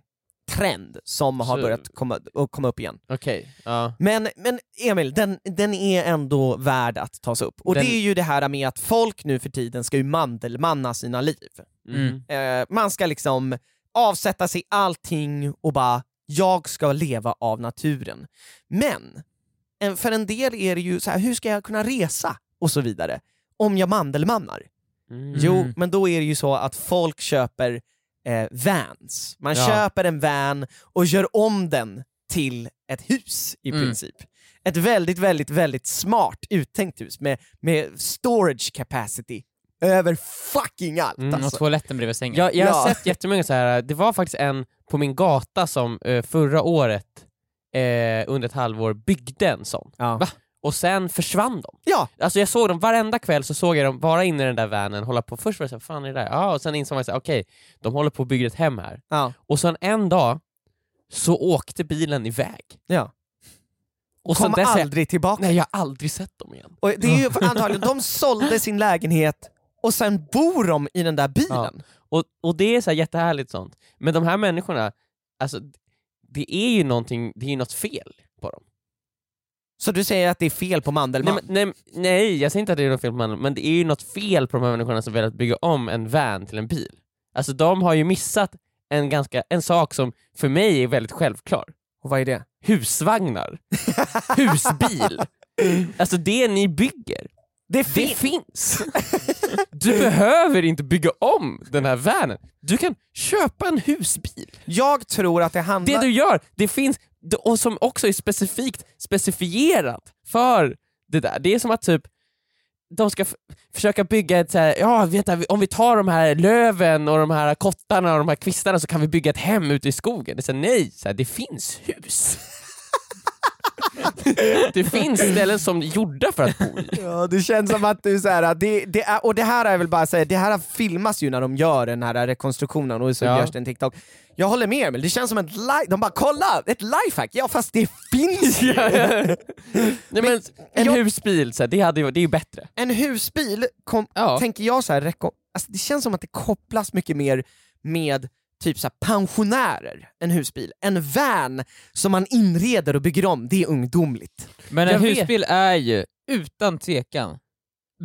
trend som har Så- börjat komma, komma upp igen. Okej, ja. Men, men Emil, den, den är ändå värd att tas upp. Och Den- det är ju det här med att folk nu för tiden ska ju mandelmanna sina liv. Mm. Eh, man ska liksom avsätta sig allting och bara, jag ska leva av naturen. Men en- för en del är det ju så här, hur ska jag kunna resa? Och så vidare. Om jag mandelmannar. Mm. Jo, men då är det ju så att folk köper eh, vans. Man Ja. köper en van och gör om den till ett hus i Mm. princip. Ett väldigt, väldigt, väldigt smart uttänkt hus med, med storage capacity över fucking allt Mm, Och alltså. toaletten bredvid sängen. Jag, jag har Ja. sett jättemånga så här. det var faktiskt en på min gata som eh, förra året eh, under ett halvår byggde en sån. Ja. Va? Och sen försvann de. Ja, Alltså jag såg dem varenda kväll, så såg jag dem vara inne i den där vanen, hålla på, först var det såhär, fan är det där? Ja, och sen insåg man okej, de håller på att bygga ett hem här. ja, Och sen en dag så åkte bilen iväg. ja. Och Kom har jag, aldrig tillbaka. nej jag har aldrig sett dem igen. Och det är ju för antagligen, de sålde sin lägenhet och sen bor de i den där bilen. Och, och det är så här jättehärligt sånt. Men de här människorna, alltså det är ju någonting, det är ju något fel på dem. Så du säger att det är fel på Nej, Mandelmann? men, nej, nej, jag säger inte att det är något fel på mannen, men det är ju något fel på de här människorna som velat bygga om en van till en bil. Alltså de har ju missat en, ganska, en sak som för mig är väldigt självklar. Och vad är det? Husvagnar. [LAUGHS] Husbil. Alltså det ni bygger, Det, det fin- finns. Du behöver inte bygga om den här vanen. Du kan köpa en husbil. Jag tror att det handlar... Det du gör, det finns, det- och som också är specifikt specifierat för det där. Det är som att typ de ska försöka bygga ett så här, ja vet du, om vi tar de här löven och de här kottarna och de här kvistarna så kan vi bygga ett hem ute i skogen. Det är så här, nej, så här, det finns hus. [LAUGHS] [LAUGHS] det finns ställen som är gjorda för att bo i. Ja, det känns som att du såhär, det, det är, och det här är väl bara säga, det här filmas ju när de gör den här rekonstruktionen och så Ja. görs det en TikTok. Jag håller med Emil, det känns som ett li- de bara kolla, ett lifehack! Ja fast det finns ju! [LAUGHS] Nej, men, en jag- husbil, så här, det, hade, det är ju bättre. En husbil, kom, Ja. tänker jag så här, alltså, det känns som att det kopplas mycket mer med typ så här, pensionärer, en husbil. En van som man inreder och bygger om, det är ungdomligt. Men en Jag vet. husbil är ju, utan tvekan,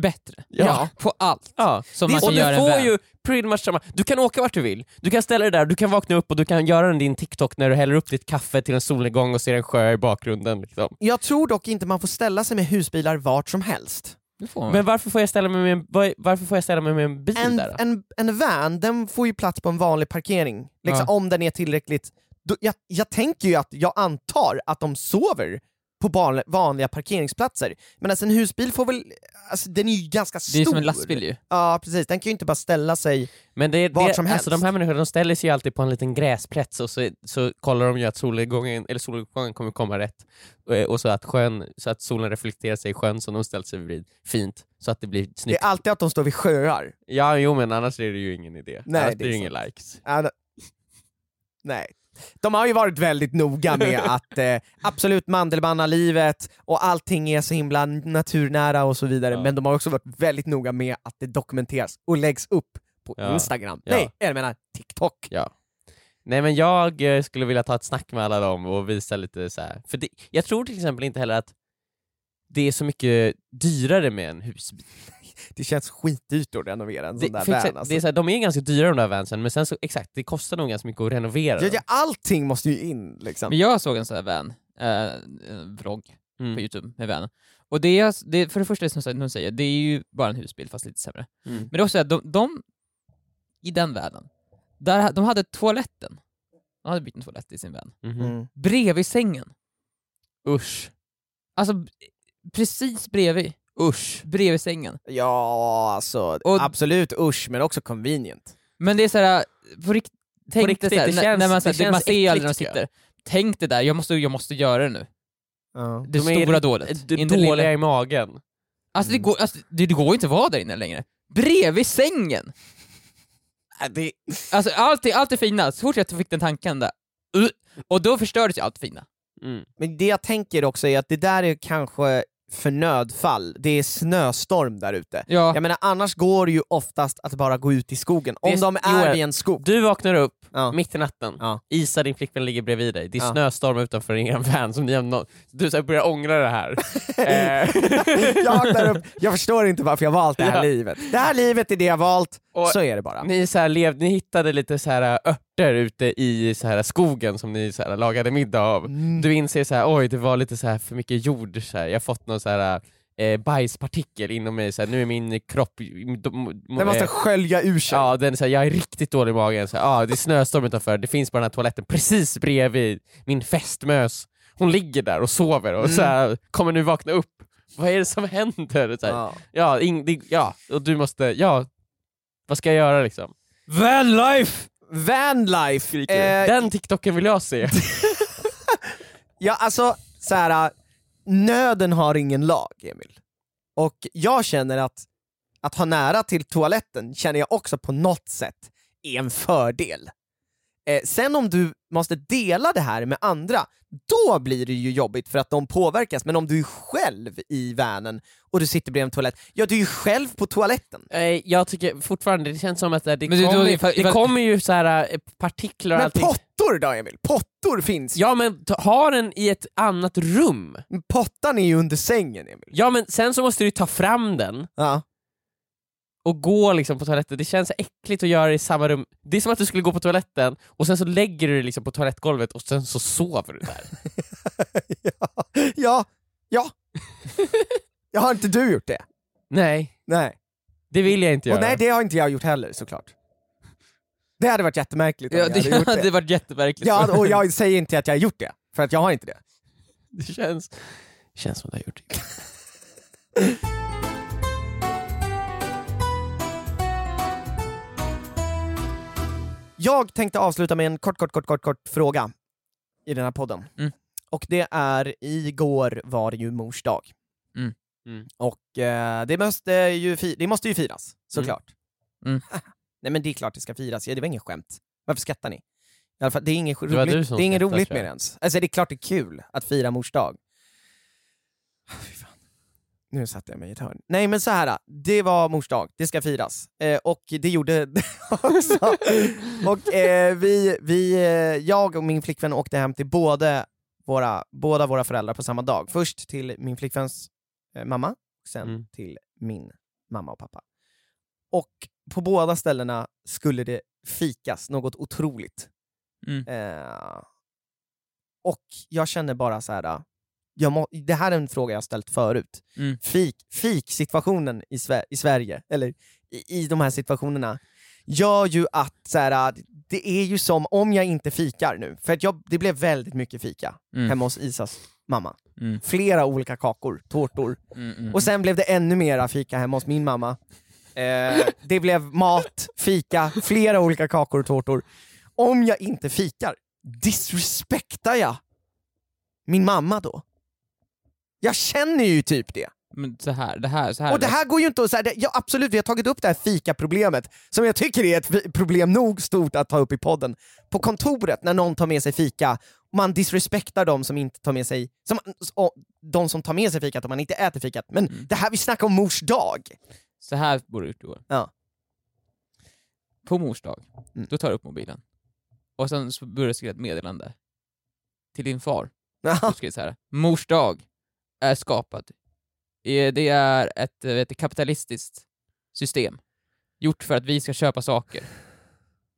bättre. Ja. På allt. Ja. Som Det- man och du får ju pretty much samma, du kan åka vart du vill, du kan ställa dig där, du kan vakna upp och du kan göra din TikTok när du häller upp ditt kaffe till en solnedgång och ser en sjö i bakgrunden. Liksom. Jag tror dock inte man får ställa sig med husbilar vart som helst. Det får man. Men varför får jag ställa mig med en, varför får jag ställa mig med en bil En, där då? en, en van, den får ju plats på en vanlig parkering, liksom, Ja. om den är tillräckligt... Då, jag, jag tänker ju att, jag antar att de sover på van, vanliga parkeringsplatser, men alltså en husbil får väl... Alltså den är ju ganska stor. det är som en lastbil ju. Ja precis, den kan ju inte bara ställa sig... Men det, Vart det, som alltså, helst. de här människorna de ställer sig ju alltid på en liten gräsplätt och så, så kollar de ju att solnedgången, eller solnedgången kommer komma rätt och, och så, att sjön, så att solen reflekterar sig i sjön som de ställt sig vid fint, så att det blir Det snyggt. är alltid att de står vid sjöar. Ja jo men annars är det ju ingen idé. Nej, annars det blir är det ingen likes. Ja, det- Nej. De har ju varit väldigt noga med [LAUGHS] att eh, absolut mandelbanna livet och allting är så himla naturnära och så vidare, Ja. men de har också varit väldigt noga med att det dokumenteras och läggs upp på Ja. Instagram. Ja. Nej, jag menar TikTok. Nej men jag eh, skulle vilja ta ett snack med alla dem och visa lite så här. för det, jag tror till exempel inte heller att det är så mycket dyrare med en husbil. Det känns skitdyrt att renovera en sån Det, där van. exakt, Alltså. det är så här, de är ganska dyra de där vansen, men sen så exakt, det kostar nog ganska mycket att renovera ja, dem. ja, allting måste ju in liksom. Men jag såg en sån här van, eh, en vlogg på Mm. youtube med van. Och det är, det, för det första, som de säger, det är ju bara en husbil fast lite sämre. Mm. Men det är också att de, de, i den världen, där, de hade toaletten, de hade bytt en toalett i sin van, Mhm. Mm. bredvid sängen. Usch. Alltså precis bredvid, Usch. bredvid sängen. Ja, alltså Och- absolut usch, men också convenient. Men det är såhär, på rikt, tänk riktigt, såhär, det när, känns- när man, det såhär, känns man ser aldrig när de äckligt, tycker sitter, tänk det där, jag måste, jag måste göra det nu. Det De är stora dådet. d- Inte Dåliga lilla. i magen. Alltså, det, går, alltså det, det går ju inte att vara där inne längre. Bredvid sängen! Det, Alltså allt, är- allt det fina, så fort jag fick den tanken där, uh, och då förstördes ju allt det fina. Mm. Men det jag tänker också är att det där är kanske för nödfall, det är snöstorm där ute. Ja, Jag menar annars går det ju oftast att bara gå ut i skogen, om är- de är Joel, vid en skog. Du vaknar upp Ja. mitt i natten, Ja. Isa din flickvän ligger bredvid dig, det är Ja. snöstorm utanför er van som ni har nå- Du så här börjar ångra det här. [LAUGHS] Eh, jag vaknar upp, jag förstår inte varför jag valt det här Ja. livet. Det här livet är det jag valt, Och- så är det bara. ni, så här lev, ni hittade lite så här örter ute i så här skogen som ni så här lagade middag av. Mm. Du inser så här, oj det var lite så här för mycket jord, så här. jag har fått någon så här eh, bajspartikel inom mig, så här, nu är min kropp... Den måste skölja ur sig. Ja, den, så här, jag är riktigt dålig i magen, så här, ah, det är snöstorm utanför, det finns bara den här toaletten precis bredvid min fästmös. Hon ligger där och sover och så här, kommer nu vakna upp. Vad är det som händer? Ja. ja, ing, det, ja, och du måste, ja, vad ska jag göra liksom? Vanlife! Vanlife! Eh. Den TikToken vill jag se. [LAUGHS] Ja, alltså så här, nöden har ingen lag, Emil. Och jag känner att att ha nära till toaletten känner jag också på något sätt är en fördel. Eh, sen om du måste dela det här med andra, då blir det ju jobbigt för att de påverkas, men om du är själv i vanen och du sitter bredvid en toalett, ja du är ju själv på toaletten. Eh, jag tycker fortfarande, det känns som att det, det, det- kommer, ifall- det ifall- kommer ju så här eh, partiklar och Men allting. Pottor då Emil? Pottor finns. Ja men ta- ha den i ett annat rum. Pottan är ju under sängen Emil. Ja men sen så måste du ta fram den Ja. och gå liksom på toaletten, det känns äckligt att göra det i samma rum. Det är som att du skulle gå på toaletten och sen så lägger du dig liksom på toalettgolvet och sen så sover du där. [LAUGHS] ja, ja, ja. ja, har inte du gjort det? nej, Nej. det vill jag inte göra. Och nej, det har inte jag gjort heller såklart. Det hade varit jättemärkligt om Ja, jag hade det gjort det. varit jättemärkligt. Ja, och jag säger inte att jag har gjort det, för att jag har inte det. [LAUGHS] det känns, känns som du har gjort det. [LAUGHS] Jag tänkte avsluta med en kort, kort, kort, kort, kort fråga i den här podden. Mm. Och det är, igår var det ju mors dag. Mm. Mm. Och eh, det, måste ju fi- det måste ju firas, såklart. [LAUGHS] Nej men det är klart det ska firas, ja, det var inget skämt. Varför skrattar ni? I alla fall, det är inget roligt, som det är inget roligt med det ens. Alltså det är klart det är kul att fira mors dag. Fan. Nu satte jag mig i ett hörn. Nej men så här, det var mors dag, det ska firas. Eh, och det gjorde det [LAUGHS] också. och eh, vi, vi, eh, jag och min flickvän åkte hem till både våra, båda våra föräldrar på samma dag. Först till min flickväns eh, mamma, och sen Mm. till min mamma och pappa. Och på båda ställena skulle det fikas något otroligt. Mm. Eh, och jag känner bara så här. äh, Jag må, det här är en fråga jag ställt förut. Mm. Fik, fiksituationen i, Sve- i Sverige, eller i, i de här situationerna, gör ju att så här, äh, det är ju som om jag inte fikar nu, för att jag, det blev väldigt mycket fika Mm. hemma hos Isas mamma. Mm. Flera olika kakor, tårtor, Mm, mm, och sen blev det ännu mera fika hemma hos min mamma. Eh, det blev mat, fika, flera olika kakor och tårtor. Om jag inte fikar, disrespektar jag min mamma då? Jag känner ju typ det. Men så här, det här, så här. Och det här går ju inte att säga, ja, absolut vi har tagit upp det här fika-problemet, som jag tycker är ett problem nog stort att ta upp i podden. På kontoret, när någon tar med sig fika, man disrespektar de som inte tar med sig, som, och de som tar med sig fikat om man inte äter fikat. Men Mm. det här, vi snackar om mors dag. Så här borde du gjort Joel. Ja. På mors dag, Mm. då tar du upp mobilen. Och sen så börjar du skriva ett meddelande till din far. [LAUGHS] Du skriver så här. Mors dag är skapad. Eh, Det är ett eh, kapitalistiskt system. Gjort för att vi ska köpa saker.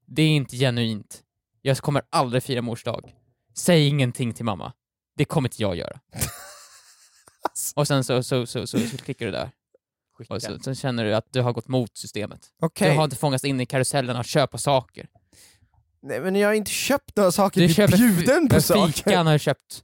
Det är inte genuint. Jag kommer aldrig fira mors dag. Säg ingenting till mamma. Det kommer inte jag göra. [LAUGHS] Och sen så, så, så, så, så klickar du där. Och så, sen känner du att du har gått mot systemet. Okej, Du har inte fångats in i karusellen att köpa saker. Nej, men jag har inte köpt några saker, Du köper bjuden på saker. Fikan har du köpt.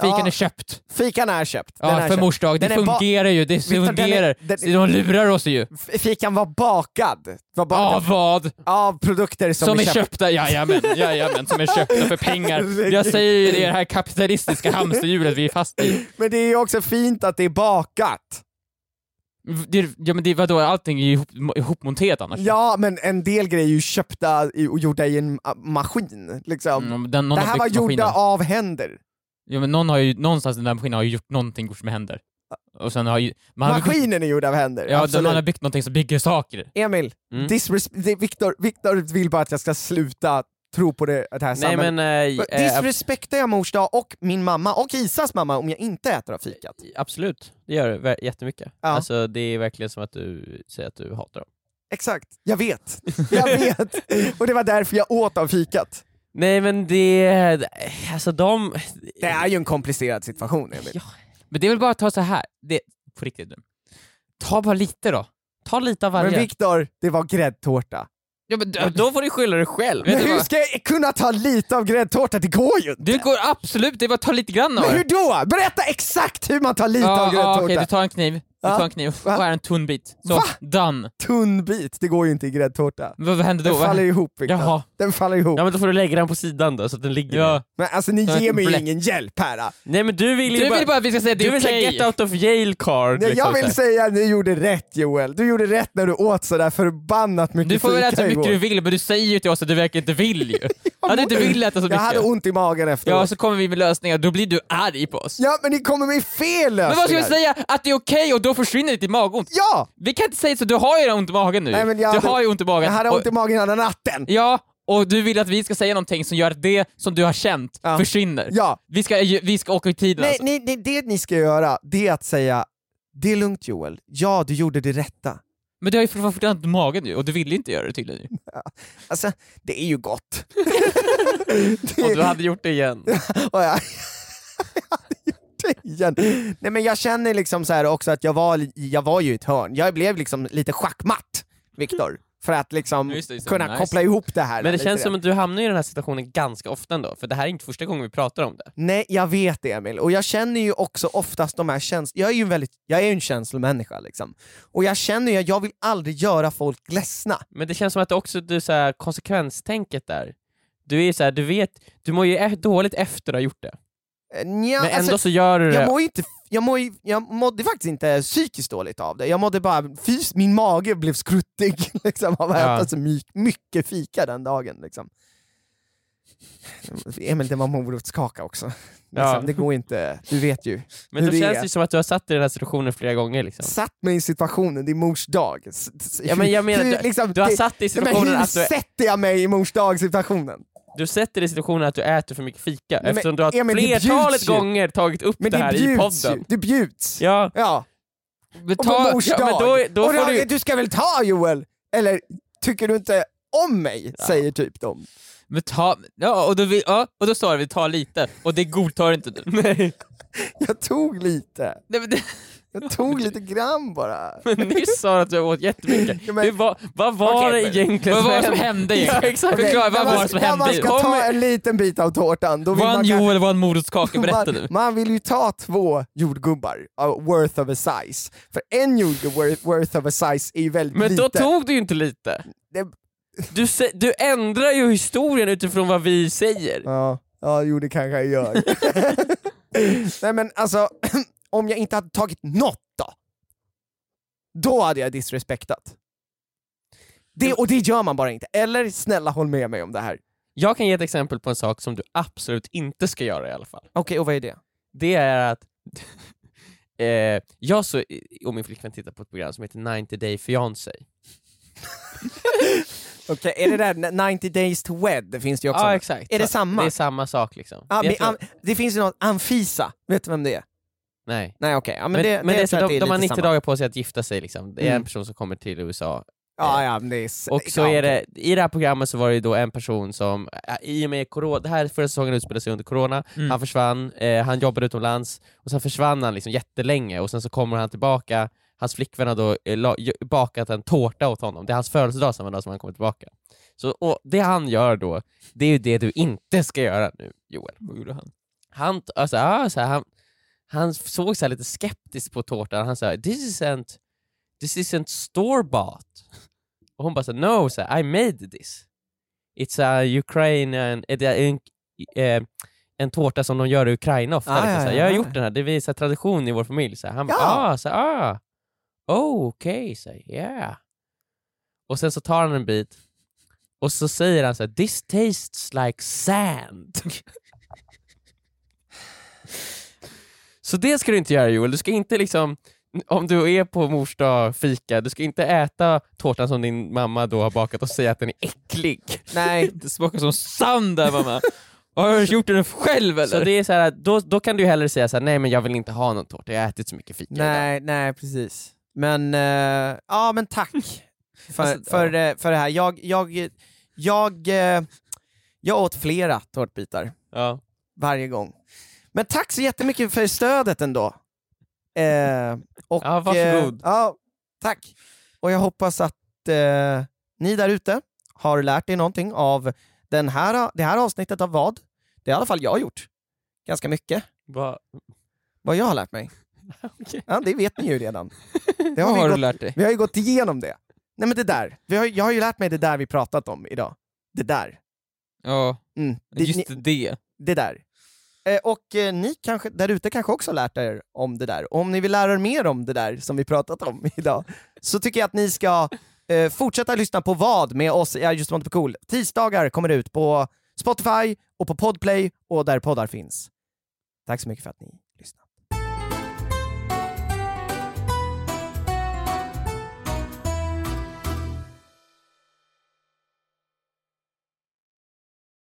Fikan Ja. är köpt. Fikan är köpt. Den Ja, är för mors dag. Det fungerar ju. Det Victor, den är- fungerar. den- De lurar oss ju. Fikan var bakad. Var ba- Av vad? Av produkter som, Som är köpt. köpta, jajamän, jajamän, som är köpta för pengar. Jag säger ju det, det här kapitalistiska hamsterhjulet vi är fast i. Men det är ju också fint att det är bakat. Det, ja men det, vadå, allting är ju ihop, ihopmonterat annars. Ja, men en del grejer är ju köpta i- och gjorda i en maskin. Liksom. Mm, den, det här var gjorda maskinen. av händer. Ja men någon har ju, någonstans i den där maskinen har ju gjort någonting gjort med händer. Och sen har ju... Man har, byggt- Maskinen är gjord av händer, ja, absolut. man har byggt någonting som bygger saker. Emil, Mm. Victor, Victor vill bara att jag ska sluta tro på det, det här Nej men, eh, eh, Disrespektar jag mors dag och min mamma och Isas mamma om jag inte äter av fikat? absolut, det gör det ver- jättemycket. Ja. Alltså det är verkligen som att du säger att du hatar dem. Exakt, jag vet. [LAUGHS] Jag vet. och det var därför jag åt av fikat. Nej men det, alltså de... Det är ju en komplicerad situation Emil. Ja. Men det är väl bara att ta så här. Det, på riktigt nu. Ta bara lite då. Ta lite av varje. Men Viktor, det var gräddtårta. Ja, men, Ja, då får du skylla dig själv. Men hur ska jag kunna ta lite av gräddtårta? Det går ju inte! Du går absolut, det är bara att ta lite grann av Men det. hur då? Berätta exakt hur man tar lite av Ja, ja, okej, du tar en kniv. Du tar en kniv och skär en tunn bit. Så, Va? done. Tunn bit, det går ju inte i gräddtårta. Vad, vad händer då? Den faller ihop. Jaha. Den faller ihop. Ja men då får du lägga den på sidan då så att den ligger Ja. Men alltså ni ger mig ju ingen hjälp här. då. Nej men du vill ju Du bara... vill bara att vi ska säga att det du är vill säga get out of jail card. Nej, liksom, jag vill säga att ni gjorde rätt Joel. Du gjorde rätt när du åt sådär förbannat mycket Du får väl äta så mycket du vill, men du säger ju till oss att du verkar inte vill ju. [LAUGHS] Att du inte vill äta så Jag mycket. hade ont i magen efteråt. Ja, så kommer vi med lösningar, då blir du arg på oss. Ja men ni kommer med fel lösningar! Men vad ska vi säga? Att det är okej och då försvinner ditt magont? Ja! Vi kan inte säga så, du har ju ont i magen nu. Nej, men jag du hade- har ju ont i magen. Jag hade Och- ont i magen hela natten. Ja, och du vill att vi ska säga någonting som gör att det som du har känt Ja. försvinner. Ja. Vi, ska, vi ska åka i tiden Nej, alltså. nej, nej, det ni ska göra, det är att säga det är lugnt Joel, ja du gjorde det rätta. Men du har ju fortfarande ont i magen nu och du ville inte göra det tydligen ju. Alltså, det är ju gott. [LAUGHS] Och du hade [LAUGHS] gjort det igen. Och jag, [LAUGHS] det [LAUGHS] igen. Nej men jag känner liksom så här också att jag var, jag var ju i ett hörn, jag blev liksom lite schackmatt, Viktor. För att liksom Just det, just det. kunna Nice. koppla ihop det här. Men det känns som att du hamnar i den här situationen ganska ofta ändå, för det här är inte första gången vi pratar om det. Nej, jag vet det Emil. Och jag känner ju också oftast de här känslorna, jag är ju en väldigt, jag är en känslomänniska liksom. Och jag känner ju att jag vill aldrig göra folk ledsna. Men det känns som att också du så här, konsekvenstänket där, du är så här, du vet, du mår ju e- dåligt efter att ha gjort det. Eh, Nja, Men ändå alltså, så gör du det. jag, mår inte, jag, mår jag mådde faktiskt inte psykiskt dåligt av det, jag mådde bara, fys, min mage blev skruttig [LAUGHS] liksom, av att Ja. äta så my, mycket fika den dagen. Liksom. Emil, det var morotskaka också. Liksom, Ja. Det går inte, du vet ju. Men då det känns det som att du har satt dig i den här situationen flera gånger liksom. Satt mig i situationen, det är mors dag. Ja, men jag menar, hur, du- liksom, Du har det- satt dig i men situationen hur att du, sätter jag mig i mors dag-situationen? Du sätter dig i situationen att du äter för mycket fika, men eftersom du har det flertalet gånger tagit upp Men det det här i podden. ju, det bjuds. Ja, Ja. Men och på ta, mors ja, då, då och då, du, du ska väl ta Joel? Eller tycker du inte om mig? Säger typ de. men ta, ja, och då, vi, ja, och då sa vi ta lite, och det godtar inte du. [LAUGHS] Nej. Jag tog lite. Nej, men det, Jag tog [LAUGHS] lite grann bara. men nyss sa du att du åt jättemycket. [LAUGHS] Ja, men- det var, vad var Okej, det men- egentligen vad var det som hände? [LAUGHS] Ja, exakt, förklara, när vad man- var det som när hände? man ska Kom- ta en liten bit av tårtan, då vill Var man, en Joel, var en morotskaka? Berätta man, nu. man vill ju ta två jordgubbar, uh, worth of a size. För en jordgubb worth, worth of a size är ju väldigt Men lite. då tog du ju inte lite. Det- Du, du ändrar ju historien utifrån vad vi säger. Ja, ja jo det kanske jag gör. Nej men alltså, [CLEARS THROAT] om jag inte hade tagit något då? Då hade jag disrespektat. Det, och det gör man bara inte. Eller snälla håll med mig om det här. Jag kan ge ett exempel på en sak som du absolut inte ska göra i alla fall. Okej, och vad är det? Det är att [LAUGHS] eh, jag så, och min flickvän tittar på ett program som heter 90 Day Fiancé. [LAUGHS] Okej, är det där 90 days to wed? Det finns det ju också. Ja exakt. Är det samma? Det är samma sak liksom. Ja, Jag men, am, det finns ju något, Anfisa, vet du vem det är? Nej. Nej okej, ja, men, Men, det, men det, är så de, de har lite 90 samma. dagar på sig att gifta sig liksom. Det är Mm. en person som kommer till USA. Ja, ja, men det är... Och så ja, är det, i det här programmet så var det då en person som, äh, i och med corona, det här förra säsongen utspelade sig under corona, Mm. han försvann, eh, han jobbade utomlands, och sen försvann han liksom jättelänge, och sen så kommer han tillbaka, hans flickvän har då eh, bakat en tårta åt honom, det är hans födelsedag samma dag som han kommer tillbaka. Så, och det han gör då, det är ju det du inte ska göra nu Joel. Vad gjorde han? Han, alltså, ja, så här, han, han såg så här lite skeptiskt på tårtan, han sa this isn't, this isn't store bought. Och hon bara så no, så I made this. It's a Ukrainian, eh, en, en tårta som de gör i Ukraina ofta. Ah, liksom, ja, jag har ja. gjort den här, det är så tradition i vår familj. Så här. Han bara, ah, så ah, oh, okej, okay, yeah. Och sen så tar han en bit, och så säger han så här, this tastes like sand. [LAUGHS] Så det ska du inte göra Joel, du ska inte liksom, om du är på mors dag, fika, du ska inte äta tårtan som din mamma då har bakat och säga att den är äcklig. Nej, [LAUGHS] Det smakar som sand där mamma. Har du gjort den själv eller? Så det är så här, då, då kan du ju hellre säga så här, nej men jag vill inte ha någon tårta, jag har ätit så mycket fika idag." nej, nej precis. Men, eh, ja men tack [LAUGHS] för, Alltså, för, eh, för det här. Jag, jag, jag, eh, jag åt flera tårtbitar Ja. varje gång. Men tack så jättemycket för stödet ändå. Eh, och, Ja, varsågod. Eh, ja, tack. Och jag hoppas att eh, ni där ute har lärt er någonting av den här, det här avsnittet av vad? Det har i alla fall jag gjort. Ganska mycket. Va? Vad jag har lärt mig. [LAUGHS] Okej. Ja, det vet ni ju redan. Det Vad har vi, har du gått, lärt dig? vi har ju gått igenom det. Nej men det där. Vi har, jag har ju lärt mig det där vi pratat om idag. Det där. Ja, Mm. Det, just ni, det. det där. Eh, och eh, ni kanske, där ute kanske också har lärt er om det där. Och om ni vill lära er mer om det där som vi pratat om [LAUGHS] idag, så tycker jag att ni ska eh, fortsätta lyssna på vad med oss i I just want to be cool. Tisdagar kommer det ut på Spotify och på Podplay och där poddar finns. Tack så mycket för att ni